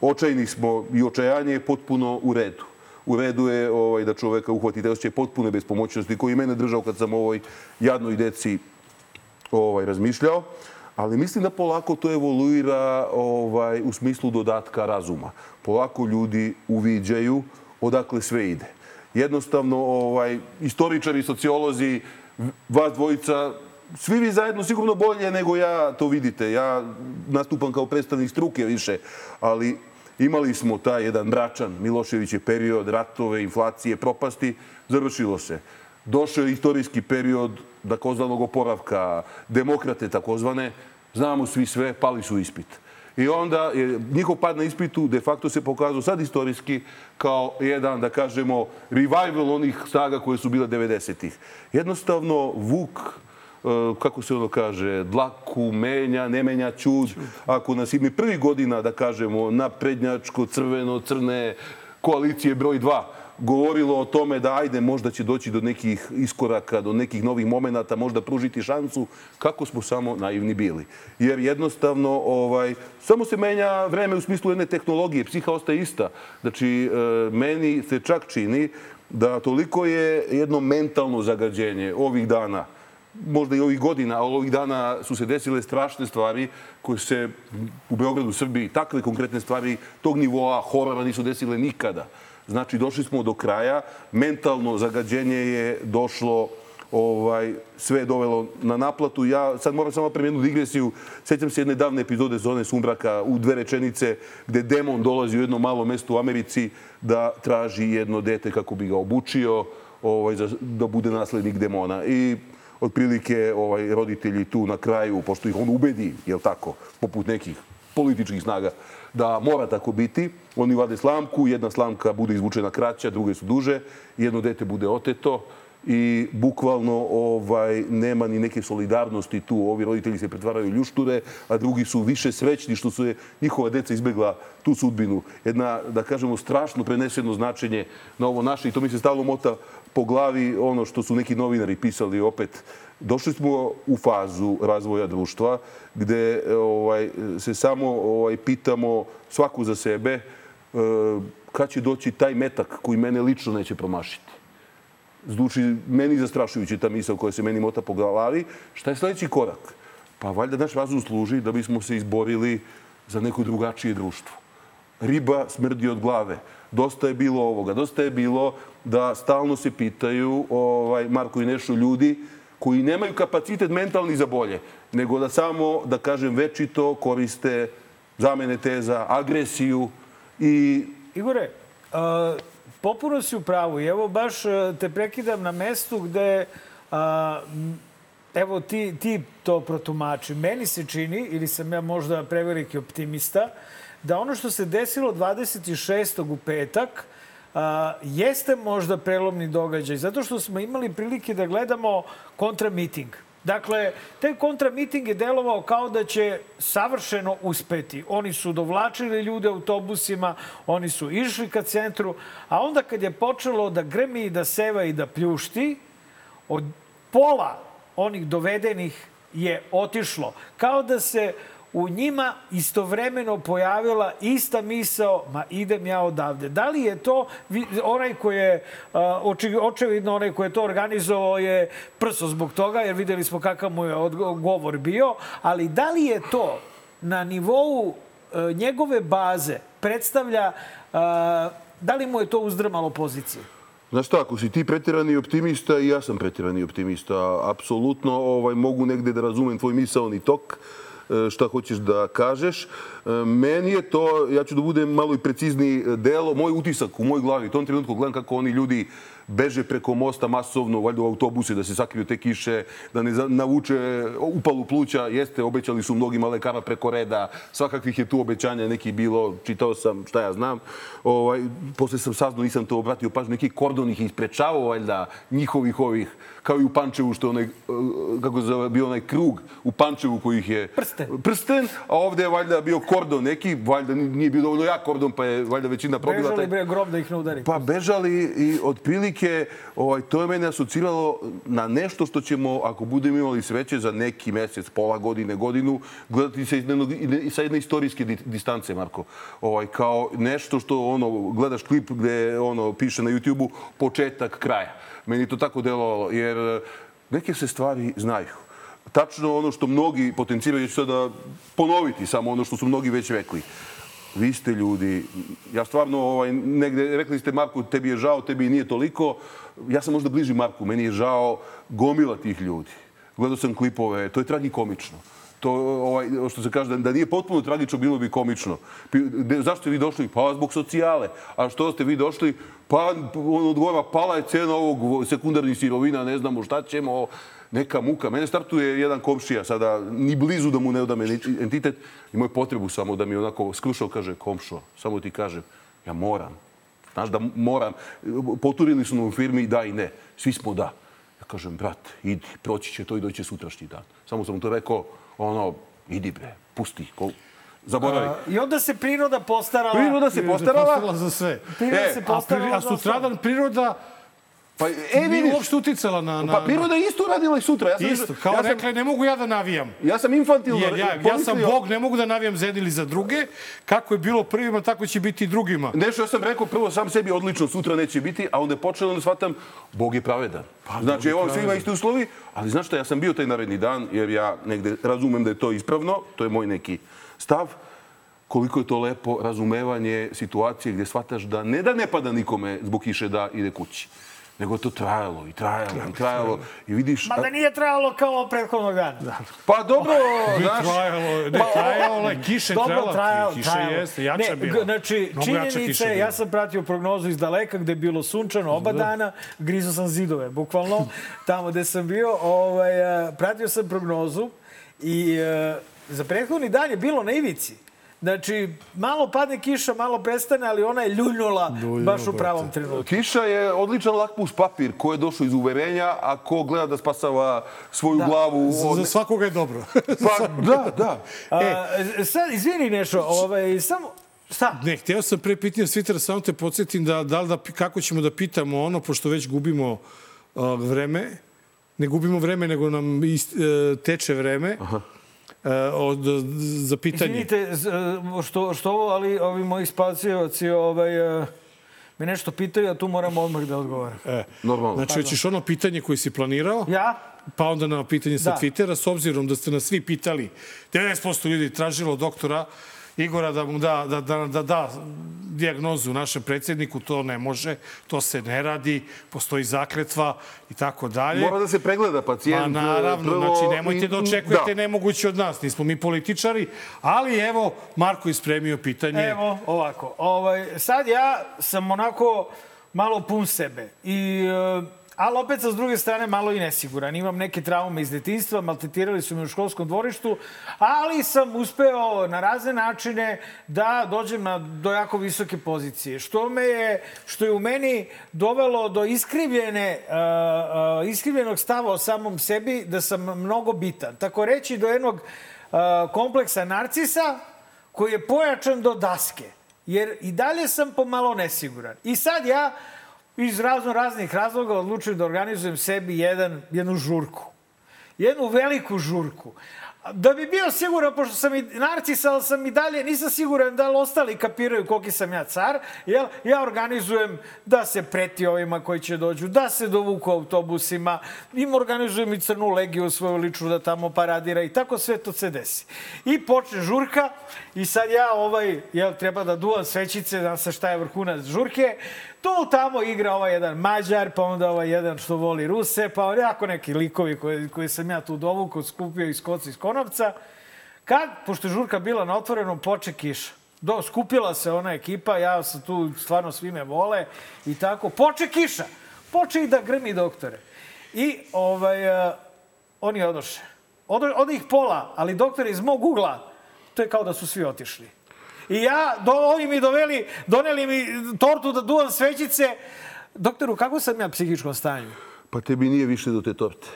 očajni smo i očajanje je potpuno u redu. U redu je ovaj, da čoveka uhvati te osjećaje potpune bespomoćnosti koji mene držao kad sam ovoj jadnoj deci ovaj, razmišljao ali mislim da polako to evoluira ovaj, u smislu dodatka razuma. Polako ljudi uviđaju odakle sve ide. Jednostavno, ovaj, istoričari, sociolozi, vas dvojica, svi vi zajedno sigurno bolje nego ja to vidite. Ja nastupam kao predstavnik struke više, ali imali smo taj jedan mračan Milošević period, ratove, inflacije, propasti, završilo se. Došao je istorijski period takozvanog oporavka, demokrate takozvane, znamo svi sve, pali su ispit. I onda je njihov pad na ispitu de facto se pokazao sad istorijski kao jedan, da kažemo, revival onih snaga koje su bile 90-ih. Jednostavno, Vuk e, kako se ono kaže, dlaku menja, ne menja čud. Ako nas ime prvi godina, da kažemo, na prednjačko, crveno, crne koalicije broj 2, govorilo o tome da ajde možda će doći do nekih iskoraka, do nekih novih momenata, možda pružiti šansu, kako smo samo naivni bili. Jer jednostavno ovaj, samo se menja vreme u smislu jedne tehnologije, psiha ostaje ista. Znači, e, meni se čak čini da toliko je jedno mentalno zagađenje ovih dana, možda i ovih godina, ali ovih dana su se desile strašne stvari koje se u Beogradu, u Srbiji, takve konkretne stvari tog nivoa horora nisu desile nikada. Znači, došli smo do kraja. Mentalno zagađenje je došlo ovaj, sve je dovelo na naplatu. Ja sad moram samo prema jednu digresiju. Sećam se jedne davne epizode Zone Sumbraka u dve rečenice gde demon dolazi u jedno malo mesto u Americi da traži jedno dete kako bi ga obučio ovaj, da bude naslednik demona. I otprilike ovaj, roditelji tu na kraju, pošto ih on ubedi, jel tako, poput nekih političkih snaga, da mora tako biti. Oni vade slamku, jedna slamka bude izvučena kraća, druge su duže, jedno dete bude oteto i bukvalno ovaj nema ni neke solidarnosti tu. Ovi roditelji se pretvaraju ljušture, a drugi su više srećni što su je njihova deca izbegla tu sudbinu. Jedna, da kažemo, strašno preneseno značenje na ovo naše i to mi se stalno mota po glavi ono što su neki novinari pisali opet došli smo u fazu razvoja društva gde ovaj, se samo ovaj, pitamo svaku za sebe e, kad će doći taj metak koji mene lično neće promašiti. Zvuči meni zastrašujući ta misla koja se meni mota po glavi. Šta je sledeći korak? Pa valjda naš razum služi da bismo se izborili za neko drugačije društvo. Riba smrdi od glave. Dosta je bilo ovoga. Dosta je bilo da stalno se pitaju ovaj, Marko i Nešo ljudi koji nemaju kapacitet mentalni za bolje, nego da samo, da kažem, večito koriste zamene teza, agresiju i... Igore, uh, popuno si u pravu i evo baš te prekidam na mestu gde uh, evo ti, ti to protumači. Meni se čini, ili sam ja možda preveliki optimista, da ono što se desilo 26. u petak a, jeste možda prelomni događaj, zato što smo imali prilike da gledamo kontramiting. Dakle, taj kontramiting je delovao kao da će savršeno uspeti. Oni su dovlačili ljude autobusima, oni su išli ka centru, a onda kad je počelo da grmi, da seva i da pljušti, od pola onih dovedenih je otišlo. Kao da se u njima istovremeno pojavila ista misao, ma idem ja odavde. Da li je to, onaj koji je, očevidno onaj koji je to organizovao je prso zbog toga, jer videli smo kakav mu je odgovor bio, ali da li je to na nivou e, njegove baze predstavlja, da li mu je to uzdrmalo pozicije? Znaš šta, ako si ti pretirani optimista i ja sam pretirani optimista, apsolutno ovaj, mogu negde da razumem tvoj misaoni tok, šta hoćeš da kažeš. E, meni je to, ja ću da budem malo i precizniji, delo, moj utisak u moj glavi, u tom trenutku gledam kako oni ljudi beže preko mosta masovno, valjda u autobuse da se sakriju te kiše, da ne navuče upalu pluća. Jeste, obećali su mnogima lekara preko reda, svakakvih je tu obećanja neki bilo, čitao sam šta ja znam. Ovaj, posle sam saznao, nisam to obratio pažnju, neki kordon ih isprečavao valjda njihovih ovih, kao i u Pančevu, što je onaj, eh, kako se zove, bio onaj krug u Pančevu koji ih je... Prsten. Prsten, a ovde je valjda bio kordon neki, valjda nije bio dovoljno jak kordon, pa je valjda većina probila Bežali taj... bre grob da ih ne udari. Pa bežali i otprilike ovaj, to je mene asociralo na nešto što ćemo, ako budemo imali sreće, za neki mesec, pola godine, godinu, gledati sa jedne, sa jedne istorijske di- distance, Marko. Ovaj, kao nešto što ono, gledaš klip gde ono, piše na YouTube-u početak kraja. Meni to tako delovalo, jer eh, neke se stvari znaju. Tačno ono što mnogi potenciraju, ću sada ponoviti samo ono što su mnogi već rekli. Vi ste ljudi, ja stvarno ovaj, negde, rekli ste Marku, tebi je žao, tebi nije toliko. Ja sam možda bliži Marku, meni je žao gomila tih ljudi. Gledao sam klipove, to je tragikomično. To, ovaj, što se kaže, da, da nije potpuno tragično, bilo bi komično. De- zašto ste vi došli? Pa zbog socijale. A što ste vi došli? Pa on odgovara, pala je cena ovog sekundarnih sirovina, ne znamo šta ćemo, neka muka. Mene startuje jedan komšija, sada ni blizu da mu ne odam enti- entitet, imao je potrebu samo da mi onako skrušao, kaže, komšo, samo ti kažem, ja moram. Znaš da moram. Poturili su nam u firmi da i ne. Svi smo da. Ja kažem, brat, idi, proći će to i doće sutrašnji dan. Samo sam to rekao, ono, idi bre, pusti, ko... zaboravi. I onda se priroda postarala. Priroda se postarala. Postarala za sve. Priroda E, se A, pri, postarala. a sutradan priroda Pa, e, nije vidiš, uopšte uticala na... na pa priroda je isto radila i sutra. Ja sam, Isto, kao ja sam, rekla, je, ne mogu ja da navijam. ja sam infantilno Jer ja, ja sam Bog, ne mogu da navijam za jedni ili za druge. Kako je bilo prvima, tako će biti i drugima. Nešto ja sam rekao prvo sam sebi odlično, sutra neće biti, a onda je počelo da shvatam, Bog je pravedan. znači, evo svima isti uslovi, ali znaš šta, ja sam bio taj naredni dan, jer ja negde razumem da je to ispravno, to je moj neki stav, koliko je to lepo razumevanje situacije gdje shvataš da ne da ne pada nikome zbog kiše da ide kući, nego to trajalo i trajalo i trajalo. I vidiš... Ma da nije trajalo kao prethodnog dana. Pa dobro, Bi znaš... trajalo, ne, trajalo je, kiše Dobro, trajalo, kiša trajalo. jeste, jača ne, bila. Znači, Mnogo jača činjenice, bila. ja sam pratio prognozu iz daleka gde je bilo sunčano oba dana, grizo sam zidove, bukvalno, tamo gde sam bio. Ovaj, pratio sam prognozu i e, za prethodni dan je bilo na ivici. Znači, malo padne kiša, malo prestane, ali ona je ljuljnula baš u pravom trenutku. Kiša je odličan lakmus papir ko je došao iz uverenja, a ko gleda da spasava svoju glavu Za, od... za svakoga je dobro. Pa, da, da. A, sad, izvini nešto, ovaj, samo, šta? Ne, htio sam pre pitanja Svitera, samo te podsjetim da, da, da kako ćemo da pitamo ono, pošto već gubimo uh, vreme, ne gubimo vreme, nego nam ist, uh, teče vreme uh, od, za pitanje. Izvinite z- što, što ovo, ali ovi moji spacioci ovaj, eh, me nešto pitaju, a tu moram odmah da odgovaram. E, Normalno. znači, hoćeš ono pitanje koje si planirao? Ja? Pa onda na pitanje sa Da. Twittera, s obzirom da ste nas svi pitali, 90% ljudi tražilo doktora Igora da mu da, da, da, da, da dijagnozu našem predsjedniku, to ne može, to se ne radi, postoji zakletva i tako dalje. Mora da se pregleda pacijent. Pa naravno, prvo znači nemojte da očekujete Da. nemoguće od nas, nismo mi političari, ali evo, Marko je spremio pitanje. Evo, ovako. Ovaj, sad ja sam onako malo pun sebe. I, e, ali opet sa druge strane malo i nesiguran. Imam neke traume iz detinjstva, maltretirali su me u školskom dvorištu, ali sam uspeo na razne načine da dođem na, do jako visoke pozicije. Što me je, što je u meni dovelo do iskrivljene, uh, uh, iskrivljenog stava o samom sebi da sam mnogo bitan. Tako reći do jednog uh, kompleksa narcisa koji je pojačan do daske. Jer i dalje sam pomalo nesiguran. I sad ja iz razno raznih razloga odlučujem da organizujem sebi jedan, jednu žurku. Jednu veliku žurku. Da bi bio siguran, pošto sam i narcis, ali sam i dalje, nisam siguran da li ostali kapiraju koliki sam ja car, jel? ja organizujem da se preti ovima koji će dođu, da se dovuku autobusima, im organizujem i crnu legiju svoju ličnu da tamo paradira i tako sve to se desi. I počne žurka i sad ja ovaj, jel, treba da duvam svećice, da se šta je vrhunac žurke, tu tamo igra ovaj jedan Mađar, pa onda ovaj jedan što voli Ruse, pa onako neki likovi koji, koji sam ja tu dovukao, skupio iz koca iz konopca. Kad, pošto je žurka bila na otvorenom, poče kiša. Do, skupila se ona ekipa, ja sam tu, stvarno svi me vole i tako. Poče kiša. Poče i da grmi doktore. I ovaj, uh, oni odoše. Od, od ih pola, ali doktore iz mog ugla, to je kao da su svi otišli. I ja, do, oni mi doveli, doneli mi tortu da duvam svećice. Doktoru, kako sam ja psihičkom stanju? Pa tebi nije više do te torte.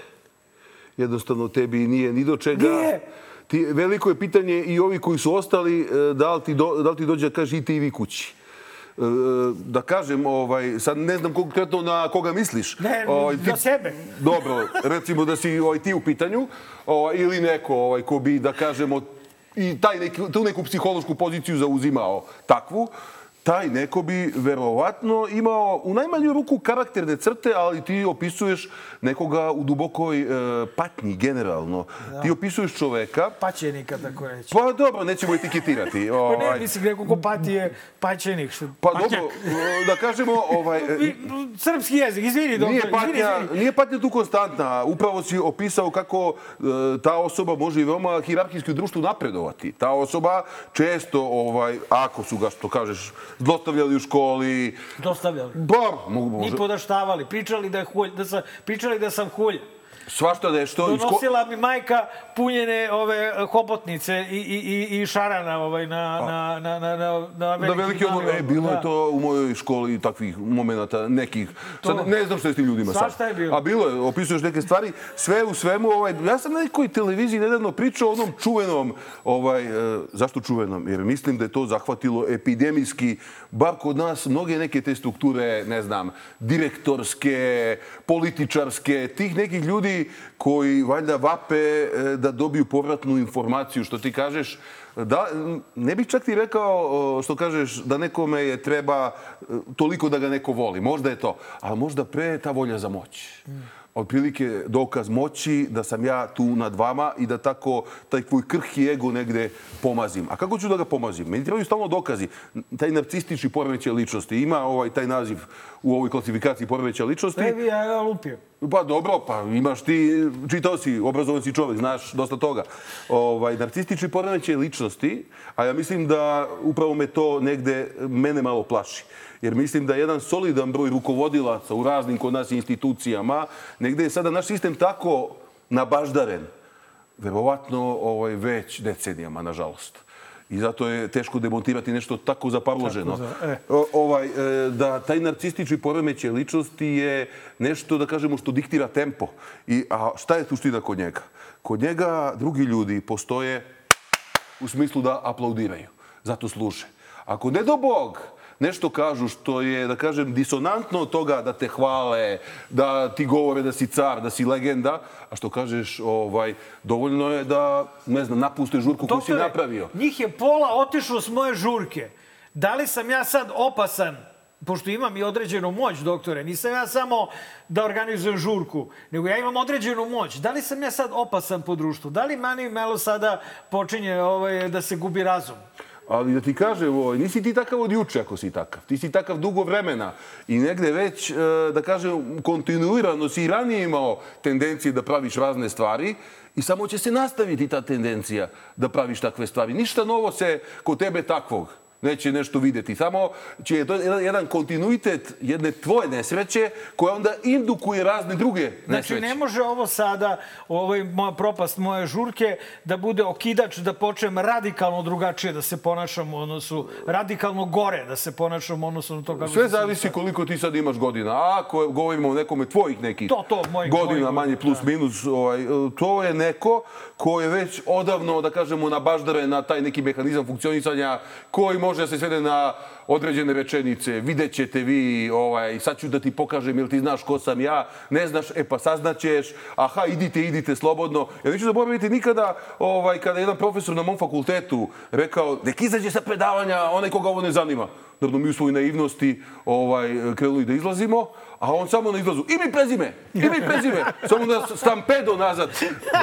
Jednostavno tebi nije ni do čega. Nije. Ti, veliko je pitanje i ovi koji su ostali, e, da li ti, do, da li ti dođe da kaže i ti i vi kući. E, da kažem, ovaj, sad ne znam konkretno na koga misliš. Ne, ovaj, za sebe. Dobro, recimo da si ovaj, ti u pitanju ovaj, ili neko ovaj, ko bi, da kažemo, i taj neki, tu neku psihološku poziciju zauzimao takvu, taj neko bi verovatno imao u najmanju ruku karakterne crte, ali ti opisuješ nekoga u dubokoj e, patnji generalno. Da. Ti opisuješ čoveka... Paćenika, tako reći. Pa dobro, nećemo etiketirati. Pa Ovaj. ne, mislim, neko ko pati je paćenik. Što... Pa Paćak. dobro, da kažemo... Ovaj, e, Srpski jezik, izvini, doktor, Nije izvini, patnja, izvini. nije patnja tu konstantna. Upravo si opisao kako e, ta osoba može i veoma hirarhijski u društvu napredovati. Ta osoba često, ovaj, ako su ga, što kažeš, zlostavljali u školi, Dostavljali. ba, mogu, može, Ni podaštavali, pričali da, je hulj, da, sam, pričali da sam hulja. Svašta nešto. iz ko- Donosila mi majka punjene ove hobotnice i, i, i, i šarana ovaj, na, na, na, na, na, na Da veliki ono, e, bilo je to u mojoj školi takvih momenata nekih. Sad To. ne znam šta je s tim ljudima sad. Svašta je bilo. A bilo je, opisuješ neke stvari. Sve u svemu, ovaj, ja sam na nekoj televiziji nedavno pričao o onom čuvenom, ovaj, e, zašto čuvenom? Jer mislim da je to zahvatilo epidemijski, bar kod nas, mnoge neke te strukture, ne znam, direktorske, političarske, tih nekih ljudi koji valjda vape e, da dobiju povratnu informaciju, što ti kažeš, da, ne bih čak ti rekao, što kažeš, da nekome je treba e, toliko da ga neko voli. Možda je to, ali možda pre ta volja za moć. Otprilike dokaz moći da sam ja tu nad vama i da tako taj tvoj krhki ego negde pomazim. A kako ću da ga pomazim? Meni trebaju stalno dokazi. Taj narcistični poremećaj ličnosti ima ovaj taj naziv u ovoj klasifikaciji poremećaja ličnosti. Ne ja lupio. Pa dobro, pa imaš ti, čitao si, obrazovan si čovjek, znaš dosta toga. Ovaj, narcistični poremećaj ličnosti, a ja mislim da upravo me to negde mene malo plaši. Jer mislim da jedan solidan broj rukovodilaca u raznim kod nas institucijama, negde je sada naš sistem tako nabaždaren, verovatno ovaj, već decenijama, nažalost. I zato je teško demontirati nešto tako zaparloženo. Tako za- e. O- ovaj, e, da taj narcistični poremećaj ličnosti je nešto, da kažemo, što diktira tempo. I, a šta je suština kod njega? Kod njega drugi ljudi postoje u smislu da aplaudiraju. Zato služe. Ako ne do Bog nešto kažu što je, da kažem, disonantno od toga da te hvale, da ti govore da si car, da si legenda, a što kažeš, ovaj, dovoljno je da, ne znam, napuste žurku koju si Doktore, napravio. njih je pola otišlo s moje žurke. Da li sam ja sad opasan pošto imam i određenu moć, doktore, nisam ja samo da organizujem žurku, nego ja imam određenu moć. Da li sam ja sad opasan po društvu? Da li Mani Melo sada počinje ovaj, da se gubi razum? Ali da ti kažem, ovaj, nisi ti takav od juče ako si takav. Ti si takav dugo vremena i negde već, e, da kažem, kontinuirano si i ranije imao tendencije da praviš razne stvari i samo će se nastaviti ta tendencija da praviš takve stvari. Ništa novo se kod tebe takvog neće nešto videti. Samo će to jedan, jedan kontinuitet jedne tvoje nesreće koja onda indukuje razne druge nesreće. Znači, ne može ovo sada, ovaj moja propast moje žurke, da bude okidač da počnem radikalno drugačije da se ponašam u odnosu, radikalno gore da se ponašam u odnosu na to kako Sve zavisi koliko ti sad imaš godina. A ako govorimo o nekome tvojih nekih To, to, mojih- godina, mojih manje plus minus, ovaj, to je neko ko je već odavno, da kažemo, nabaždaren na taj neki mehanizam funkcionisanja koji može da se svede na određene rečenice. Vidjet ćete vi, ovaj, sad ću da ti pokažem, jel ti znaš ko sam ja, ne znaš, e pa saznaćeš, aha, idite, idite slobodno. Ja neću zaboraviti nikada, ovaj, kada je jedan profesor na mom fakultetu rekao, nek izađe sa predavanja onaj koga ovo ne zanima. Naravno, mi u svojoj naivnosti ovaj, krenuli da izlazimo, a on samo na izlazu, ime i prezime, ime i prezime, samo nas stampedo nazad,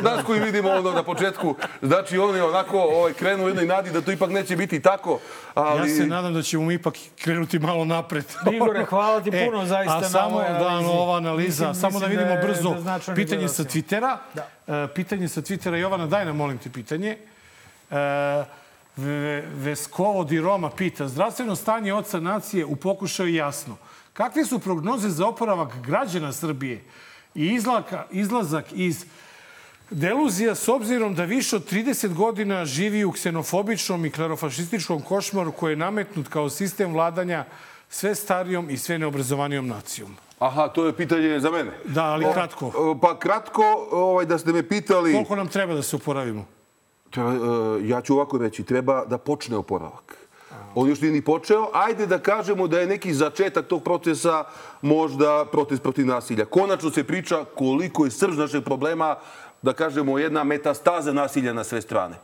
nas koji vidimo ono na početku. Znači, on je onako ovaj, krenuo u jednoj nadi da to ipak neće biti tako, ali... Ja se nadam da ćemo mi ipak krenuti malo napred. Igore, hvala ti puno zaista a samo da, analizi. ova analiza, Mislim- samo da mislim vidimo da je- brzo da pitanje sa. Twittera. Da. E, pitanje sa Twittera, Jovana, daj nam, molim te, pitanje. E, Ve- Veskovo di Roma pita, zdravstveno stanje oca nacije u pokušaju jasno. Kakve su prognoze za oporavak građana Srbije i izlaka, izlazak iz deluzija s obzirom da više od 30 godina živi u ksenofobičnom i klerofašističkom košmaru koji je nametnut kao sistem vladanja sve starijom i sve neobrazovanijom nacijom. Aha, to je pitanje za mene. Da, ali kratko. o, Pa kratko, ovaj, da ste me pitali... Koliko nam treba da se oporavimo? Treba, e, ja ću ovako reći, treba da počne oporavak. On još nije ni počeo. Ajde da kažemo da je neki začetak tog procesa možda protest protiv nasilja. Konačno se priča koliko je srž našeg problema, da kažemo, jedna metastaza nasilja na sve strane.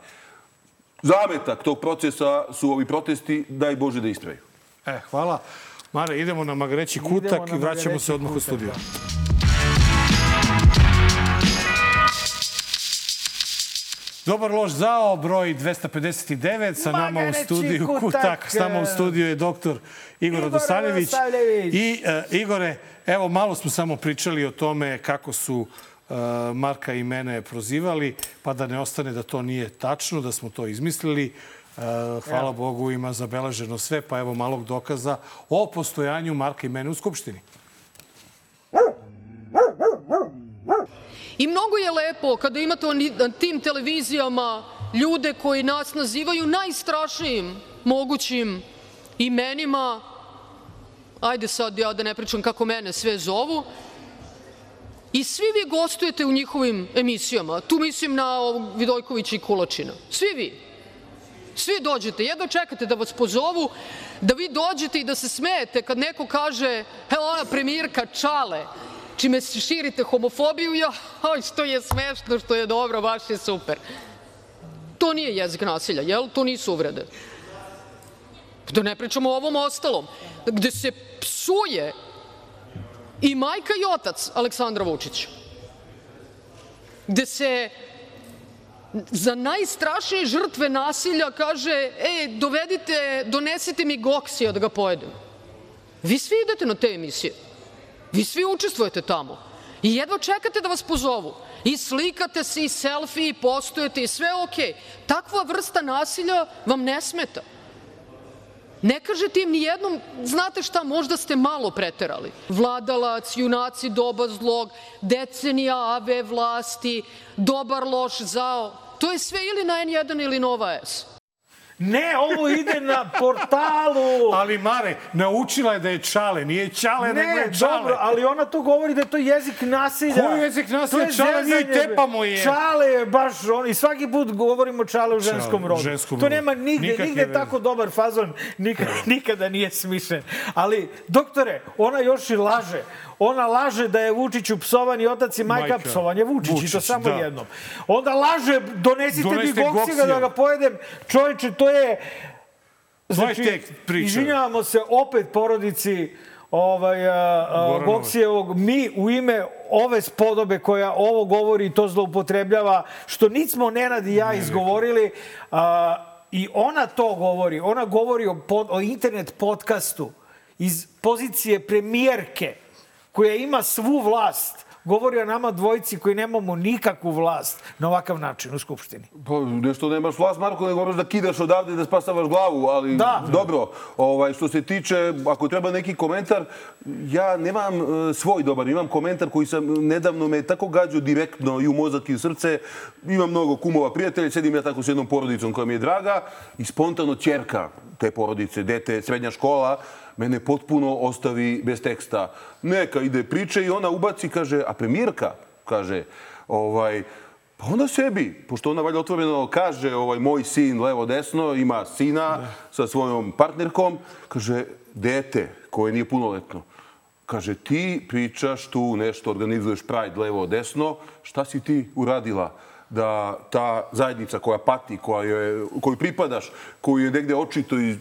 Zametak tog procesa su ovi protesti, daj Bože da ispravaju. E, hvala. Mare, idemo na Magreći kutak na i vraćamo se odmah u kutak, studio. Dobar loš zao, broj 259, sa nama u studiju kutak. kutak. S nama u studiju je doktor Igor Radosavljević. I e, Igore, evo malo smo samo pričali o tome kako su e, Marka i mene prozivali, pa da ne ostane da to nije tačno, da smo to izmislili. E, hvala Bogu ima zabeleženo sve, pa evo malog dokaza o postojanju Marka i mene u Skupštini. I mnogo je lepo kada imate na tim televizijama ljude koji nas nazivaju najstrašnijim mogućim imenima. Ajde sad ja da ne pričam kako mene sve zovu. I svi vi gostujete u njihovim emisijama. Tu mislim na ovog Vidojkovića i Kulačina. Svi vi. Svi dođete, jedno čekate da vas pozovu, da vi dođete i da se smejete kad neko kaže, evo ona premijerka Čale, čime širite homofobiju, aj, što je smešno, što je dobro, baš je super. To nije jezik nasilja, jel? To nisu uvrede. Da ne pričamo o ovom ostalom, gde se psuje i majka i otac Aleksandra Vučića. Gde se za najstrašnije žrtve nasilja kaže, e, dovedite, donesite mi goksija da ga pojedem. Vi svi idete na te emisije. Vi svi učestvujete tamo. I jedva čekate da vas pozovu. I slikate se, i selfie, i postujete, i sve okej. Takva vrsta nasilja vam ne smeta. Ne kažete im ni jednom, znate šta, možda ste malo preterali. Vladalac, junaci, doba zlog, decenija ave vlasti, dobar loš zao. To je sve ili na N1 ili Nova S. Ne, ovo ide na portalu. Ali Mare, naučila je da je čale, nije čale, nego Ne, je čale. dobro, ali ona to govori da je to jezik nasilja. Koji jezik nasilja? Je Čale zezanje, tepamo je. Čale je baš on, i svaki put govorimo čale u ženskom Čale, rodu. ženskom to nema nigde, Nikakve nigde tako dobar fazon, nikada, nikada nije smišljen. Ali, doktore, ona još i laže. Ona laže da je Vučiću psovan i otac i majka, Majka. psovan je Vučić, i to Vučić, samo da. jednom. Onda laže, donesite, Donesite mi goksija da ga pojedem. Čovječe, to je... Priča. Izvinjavamo se opet porodici ovaj, a. Goksijevog. Mi u ime ove spodobe koja ovo govori i to zloupotrebljava, što nic smo Nenad i ja izgovorili, a, i ona to govori. Ona govori o, pod, o internet podcastu iz pozicije premijerke koja ima svu vlast. Govori o nama dvojici koji nemamo nikakvu vlast na ovakav način u Skupštini. Pa, nešto nemaš vlast, Marko, nego moraš da kidaš odavde i da spasavaš glavu, ali Da. dobro. Ovaj, što se tiče, ako treba neki komentar, ja nemam e, svoj dobar, imam komentar koji sam nedavno me tako gađao direktno i u mozak i u srce. Imam mnogo kumova prijatelja, sedim ja tako s jednom porodicom koja mi je draga i spontano ćerka te porodice, dete, srednja škola, mene potpuno ostavi bez teksta. Neka ide priče i ona ubaci, kaže, a premijerka, kaže, ovaj, pa onda sebi, pošto ona valjda otvoreno kaže, ovaj, moj sin levo desno, ima sina sa svojom partnerkom, kaže, dete koje nije punoletno, kaže, ti pričaš tu nešto, organizuješ Pride levo desno, šta si ti uradila? da ta zajednica koja pati, koja je, koju pripadaš, koju je negde očito iz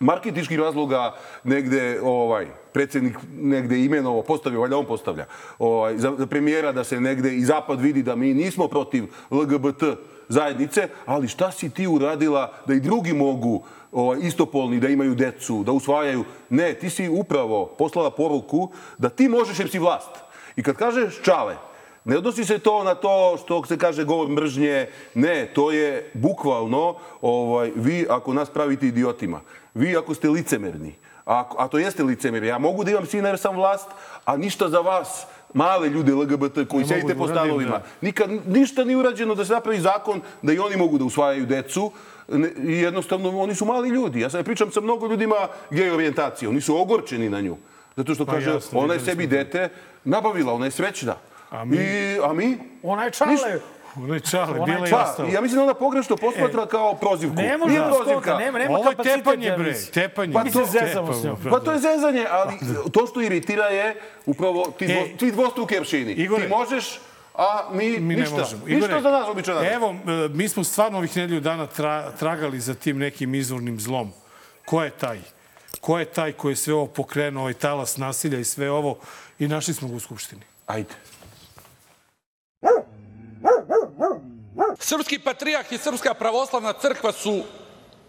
marketičkih razloga negde ovaj predsednik negde imenovo postavio, valjda on postavlja, ovaj, za, za premijera da se negde i zapad vidi da mi nismo protiv LGBT zajednice, ali šta si ti uradila da i drugi mogu ovaj, istopolni, da imaju decu, da usvajaju? Ne, ti si upravo poslala poruku da ti možeš jer si vlast. I kad kažeš čale, ne odnosi se to na to što se kaže govor mržnje. Ne, to je bukvalno ovaj, vi ako nas pravite idiotima, vi ako ste licemerni, A, a to jeste licemjerje. Ja mogu da imam sina jer sam vlast, a ništa za vas, male ljude LGBT koji Ne sedite po stanovima. Nikad ništa nije urađeno da se napravi zakon da i oni mogu da usvajaju decu. I jednostavno, oni su mali ljudi. Ja sad pričam sa mnogo ljudima gej orijentacije. Oni su ogorčeni na nju. Zato što Pa kaže, jasno, ona je sebi dete nabavila, ona je srećna. A mi? I, a mi? Ona je čale. Ništa. Ono je čale, Onaj bila je ostalo. ja mislim da ona pogrešno posmatra kao prozivku. Ne može Nije da prozivka. nema, nema Ovo je tepanje, bre, tepanje. Pa mi se zezamo s njom. Pa to je zezanje, ali to što iritira je upravo ti, dvo, E, ti dvostruki aršini. Igore. ti možeš, a mi, Mi ništa. ne možemo. Ništa za nas, običan. Evo, e, mi smo stvarno ovih nedelju dana tra, tragali za tim nekim izvornim zlom. Ko je taj? Ko je taj koji je sve ovo pokrenuo, ovaj talas nasilja i sve ovo i našli smo ga u Skupštini. Ajde. Srpski patrijah i Srpska pravoslavna crkva su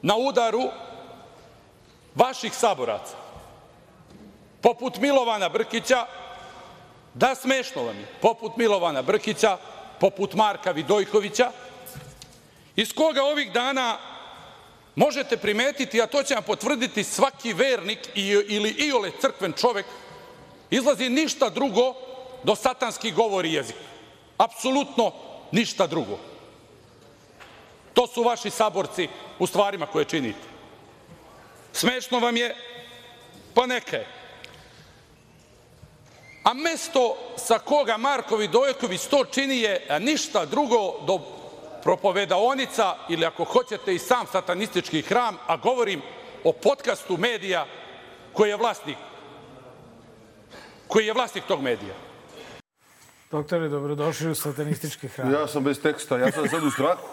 na udaru vaših saboraca. Poput Milovana Brkića, da smešno vam je, poput Milovana Brkića, poput Marka Vidojkovića, iz koga ovih dana možete primetiti, a to će vam potvrditi svaki vernik ili iole crkven čovek, izlazi ništa drugo do satanski govori jezik. Apsolutno ništa drugo. To su vaši saborci u stvarima koje činite. Smešno vam je, pa neka je. A mesto sa koga Marko Vidojković to čini je ništa drugo do propovedaonica ili ako hoćete i sam satanistički hram, a govorim o podcastu medija koji je vlasnik koji je vlasnik tog medija. Doktore, dobrodošli u satanistički hram. Ja sam bez teksta, ja sam sad u strahu.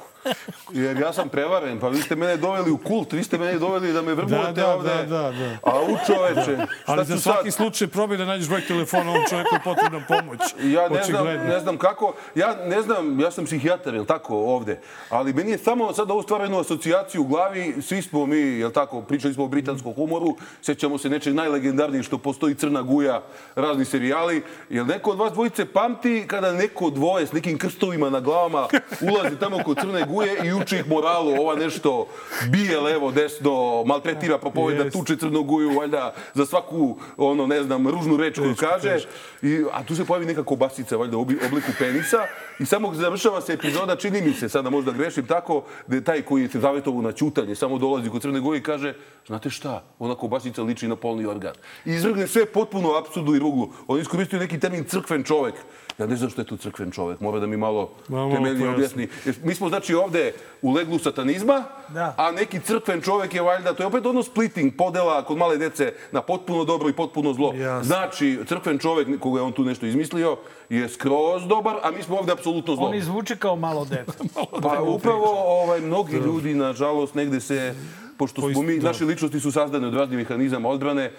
Jer ja sam prevaren, pa vi ste mene doveli u kult, vi ste mene doveli da me vrbujete Da, da, ovde. da, da, da. A u čoveče, Ali za svaki sad? slučaj probaj da nađeš broj telefona ovom čovjeku je potrebna pomoć. Ja ne znam, ne znam kako, ja ne znam, ja sam psihijatar, jel tako, ovde, ali meni je samo sad ovo stvar jednu asocijaciju u glavi, svi smo mi, jel tako, pričali smo o britanskom humoru, sećamo se nečeg najlegendarnijeg što postoji Crna guja, razni serijali, jel neko od vas dvojice pamti kada neko dvoje s nekim krstovima na glavama ulazi tamo kod Crne guje i uči ih moralu, ova nešto bije levo, desno, maltretira, propoveda, Jest. tuče Crnoguju, valjda za svaku, ono, ne znam, ružnu reč koju kaže. I, a tu se pojavi neka kobasica, valjda, u obli- obliku penisa. I samo završava se epizoda, čini mi se, sada možda grešim tako, da je taj koji je zavetovo na ćutanje, samo dolazi kod Crne Goje i kaže, znate šta, ona kobasica liči na polni organ. I izvrgne sve potpuno apsurdu i ruglu. On iskoristio neki termin crkven čovek. Ja ne znam što je tu crkven čovek, mora da mi malo temeljnije objasni. Jer Mi smo znači ovde u leglu satanizma, Da. a neki crkven čovek je valjda, to je opet ono splitting, podela kod male dece na potpuno dobro i potpuno zlo. Jasno. Znači, crkven čovek, koga je on tu nešto izmislio, je skroz dobar, a mi smo ovde apsolutno zlo. On izvuče kao malo dete. Pa upravo ovaj, mnogi ljudi, nažalost, negde se, pošto smo mi, naše ličnosti su sazdane od raznih mehanizama odbrane,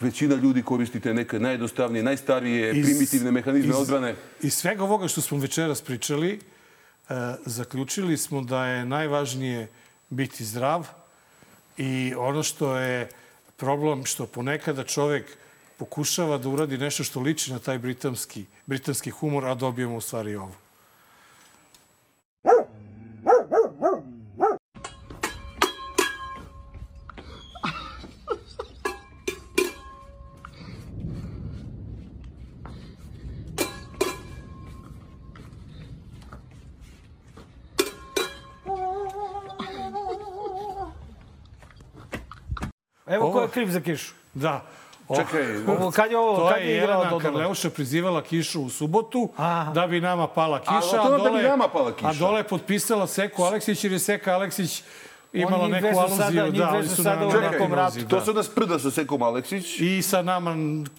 većina ljudi koristite neke najjednostavnije, najstarije, Iz- primitivne mehanizme iz- odbrane. Iz svega ovoga što smo večeras pričali, e, zaključili smo da je najvažnije biti zdrav i ono što je problem što ponekada čovek pokušava da uradi nešto što liči na taj britanski, britanski humor, a dobijemo u stvari ovo. Kriv za kišu. Da. O, Čekaj, Ovo, kad je ovo, To kad je je Jelena? Karleuša prizivala kišu u subotu Aha. da bi nama pala kiša. A, to da bi nama pala kiša. A dole je potpisala Seku Aleksić jer je Seka Aleksić imala neku su sada- aluziju. njih da, oni su su sada u nekom ratu. To se onda sprda sa Sekom Aleksić. I sa nama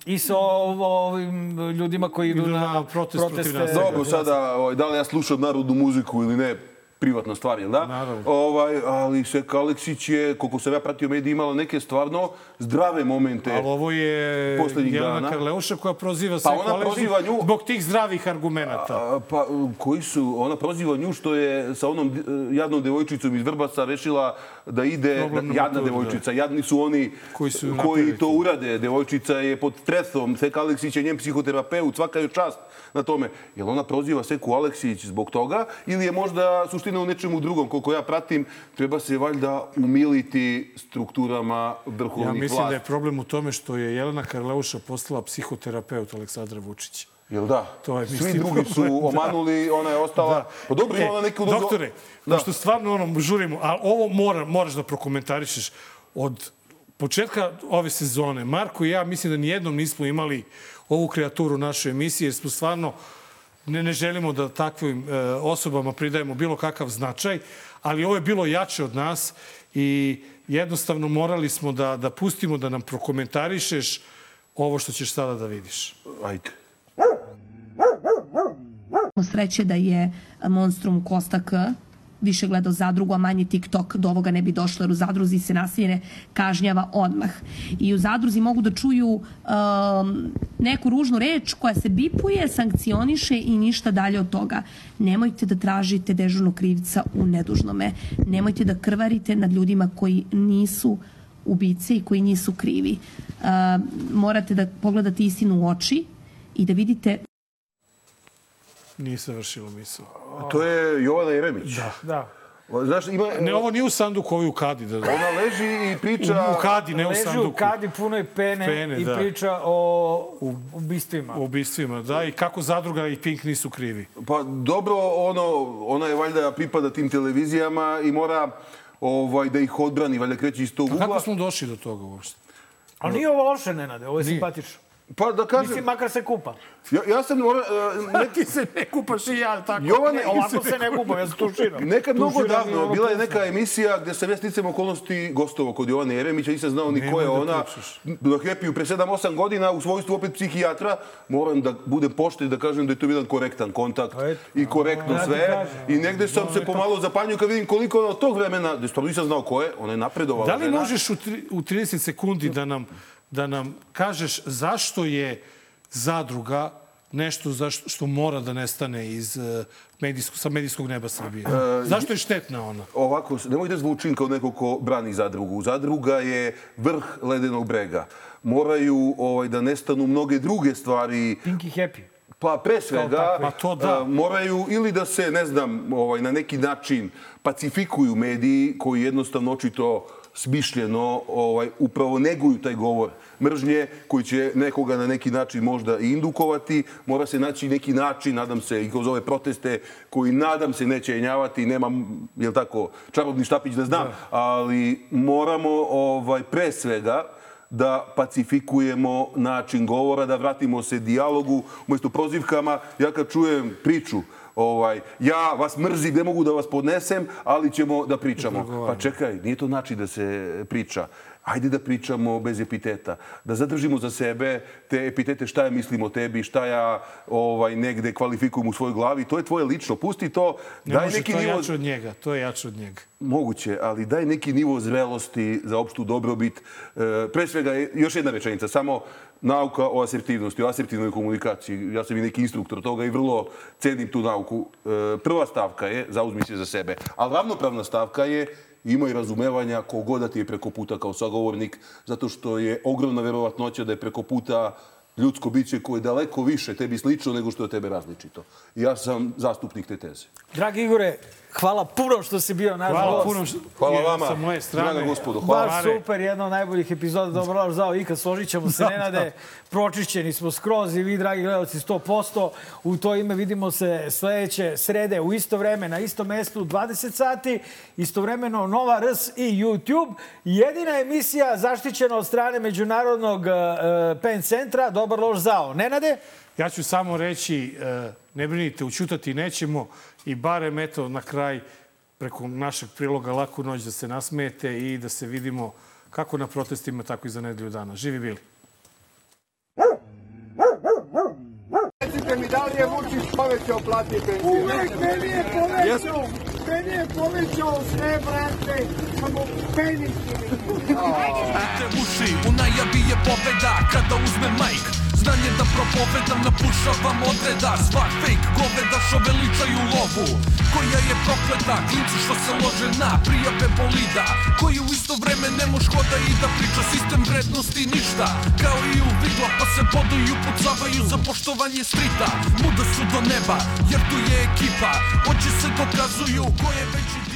I sa ovim ljudima koji idu Idu na, na protest protiv nas. Dobro, sada, ovaj, da li ja slušam narodnu muziku ili ne, privatna stvar, jel da? Naravno. Ovaj, ali Seka Aleksić je, koliko sam ja pratio medije, imala neke stvarno zdrave momente. Ali ovo je Jelena dana. Karleuša koja proziva Seku ona Aleksić proziva nju- zbog tih zdravih argumenata. A, pa, koji su, ona proziva nju što je sa onom eh, jadnom devojčicom iz Vrbasa rešila da ide, Problem na jadna maturi, devojčica, jadni su oni Koji su koji to urade. Devojčica je pod stresom, Seka Aleksić je njen psihoterapeut, svaka je čast na tome. Jel ona proziva Seku Aleksić zbog toga ili je možda suština maltene u nečemu drugom. Koliko ja pratim, treba se valjda umiliti strukturama Ja vrhovnih mislim da je vlasti. problem u tome što je Jelena Karleuša postala psihoterapeut Aleksandra Vučića. Jel da? To je, Svi mislim, drugi su problem, da. omanuli, ona je ostala... Pa dobro, ima ona neku... E, Doktore, da. pošto stvarno ono, žurimo, a ovo mora, moraš da prokomentarišeš od početka ove sezone. Marko i ja mislim da nijednom nismo imali ovu kreaturu naše emisije, jer smo stvarno ne, ne želimo da takvim e, osobama pridajemo bilo kakav značaj, ali ovo je bilo jače od nas i jednostavno morali smo da, da pustimo da nam prokomentarišeš ovo što ćeš sada da vidiš. Ajde. Sreće da je Monstrum Kosta K više gledao zadrugu, a manje TikTok, do ovoga ne bi došlo, jer u zadruzi se nasilje kažnjava odmah. I u zadruzi mogu da čuju um, neku ružnu reč koja se bipuje, sankcioniše i ništa dalje od toga. Nemojte da tražite dežurnog krivca u nedužnome. Nemojte da krvarite nad ljudima koji nisu ubice i koji nisu krivi. Uh, morate da pogledate istinu u oči i da vidite Se vršilo misao. To je Jovana Jeremić. Da. Da. Znaš, ima... Ne, ovo nije u sanduku, ovo je u kadi. Da, Ona leži i priča... U, u kadi, ne u Leži sanduku. u kadi punoj pene, Pene, i da. priča o ubistvima. U ubistvima, da. I kako Zadruga i Pink nisu krivi. Pa dobro, ono, ona je valjda pripada tim televizijama i mora ovaj, da ih odbrani, valjda kreće iz tog Pa ugla. kako smo došli do toga uopšte? Ali nije ovo loše, Nenade, ovo je simpatično. Pa da kažem... Mislim, makar se kupa. Ja, ja sam... Mora, uh, ne, Ti se ne kupaš i ja, tako. Jovane, Ne, ovako se ne kupam, ja sam tuširam. Nekad mnogo davno bila je neka emisija gde sam ja sticam okolnosti gostovao kod Jovane Jeremića, nisam znao ni ko je da ona. Na Happy-u pre 7-8 godina u svojstvu opet psihijatra moram da budem pošten da kažem da je to jedan korektan kontakt Pa i korektno sve. I negde sam se pomalo zapanjio kad vidim koliko je od tog vremena, da stvarno nisam znao ko je, ona je napredovala. Da li možeš u 30 sekundi da nam, da nam kažeš zašto je zadruga nešto za što, što mora da nestane iz uh, medijsko, sa medijskog neba Srbije? Zašto je štetna ona? Ovako, nemoj da zvučim kao neko ko brani zadrugu. Zadruga je vrh ledenog brega. Moraju ovaj, da nestanu mnoge druge stvari Pinky Happy. Pa pre svega. Pa to da. a, moraju ili da se, ne znam, ovaj, na neki način pacifikuju mediji koji jednostavno očito smišljeno ovaj, upravo neguju taj govor mržnje koji će nekoga na neki način možda i indukovati. Mora se naći neki način, nadam se, i kroz ove proteste koji nadam se neće jenjavati. Nemam, jel tako, čarobni štapić da znam, ali moramo ovaj, pre svega da pacifikujemo način govora, da vratimo se dijalogu umesto prozivkama. Ja kad čujem priču, ovaj, ja vas mrzim, ne mogu da vas podnesem, ali ćemo da pričamo. Pa čekaj, nije to znači da se priča. Ajde da pričamo bez epiteta. Da zadržimo za sebe te epitete šta ja mislim o tebi, šta ja ovaj, negde kvalifikujem u svojoj glavi. To je tvoje lično. Pusti to. Ne daj može, neki to je nivo... jače od njega. To je jače od njega. Moguće, ali daj neki nivo zrelosti za opštu dobrobit. E, pre svega, još jedna rečenica, samo nauka o asertivnosti, o asertivnoj komunikaciji. Ja sam i neki instruktor toga i vrlo cenim tu nauku. E, prva stavka je zauzmi se za sebe, ali ravnopravna stavka je imaj razumevanja kogoda ti je preko puta kao sagovornik, zato što je ogromna verovatnoća da je preko puta ljudsko biće koje je daleko više tebi slično nego što je tebe različito. I ja sam zastupnik te teze. Dragi Igore, hvala puno što si bio naš Hvala gost. puno što Hvala vama, sa moje strane. draga gospodo. Hvala. Baš super, jedna od najboljih epizoda Dobro laž zao ikad. Složit ćemo se, Nenade. Pročišćeni smo skroz i vi, dragi gledalci, 100%. U to ime vidimo se sledeće srede u isto vreme, na istom mestu, 20 sati. Istovremeno Nova RS i YouTube. Jedina emisija zaštićena od strane Međunarodnog uh, PEN centra Dobar lož zao. Nenade? Ja ću samo reći, e, ne brinite, učutati nećemo i barem eto na kraj preko našeg priloga Laku noć da se nasmijete i da se vidimo kako na protestima, tako i za nedelju dana. Živi bili. Recite mi, da li je Vučić povećao plati i penzije? Uvek meni je povećao, meni je povećao sve, brate, samo penice. Te uši, u najavi je pobeda kada uzme majk Znanje da propovedam, napušavam odreda. Svak fake goveda što veličaju lovu. Koja je prokleta, klinci što se lože na prijave bolida. Koji u isto vreme ne moš hoda i da priča sistem vrednosti ništa. Kao i u vidla pa se boduju, pucavaju za poštovanje strita. Muda su do neba, jer tu je ekipa. Oči se dokazuju ko je veći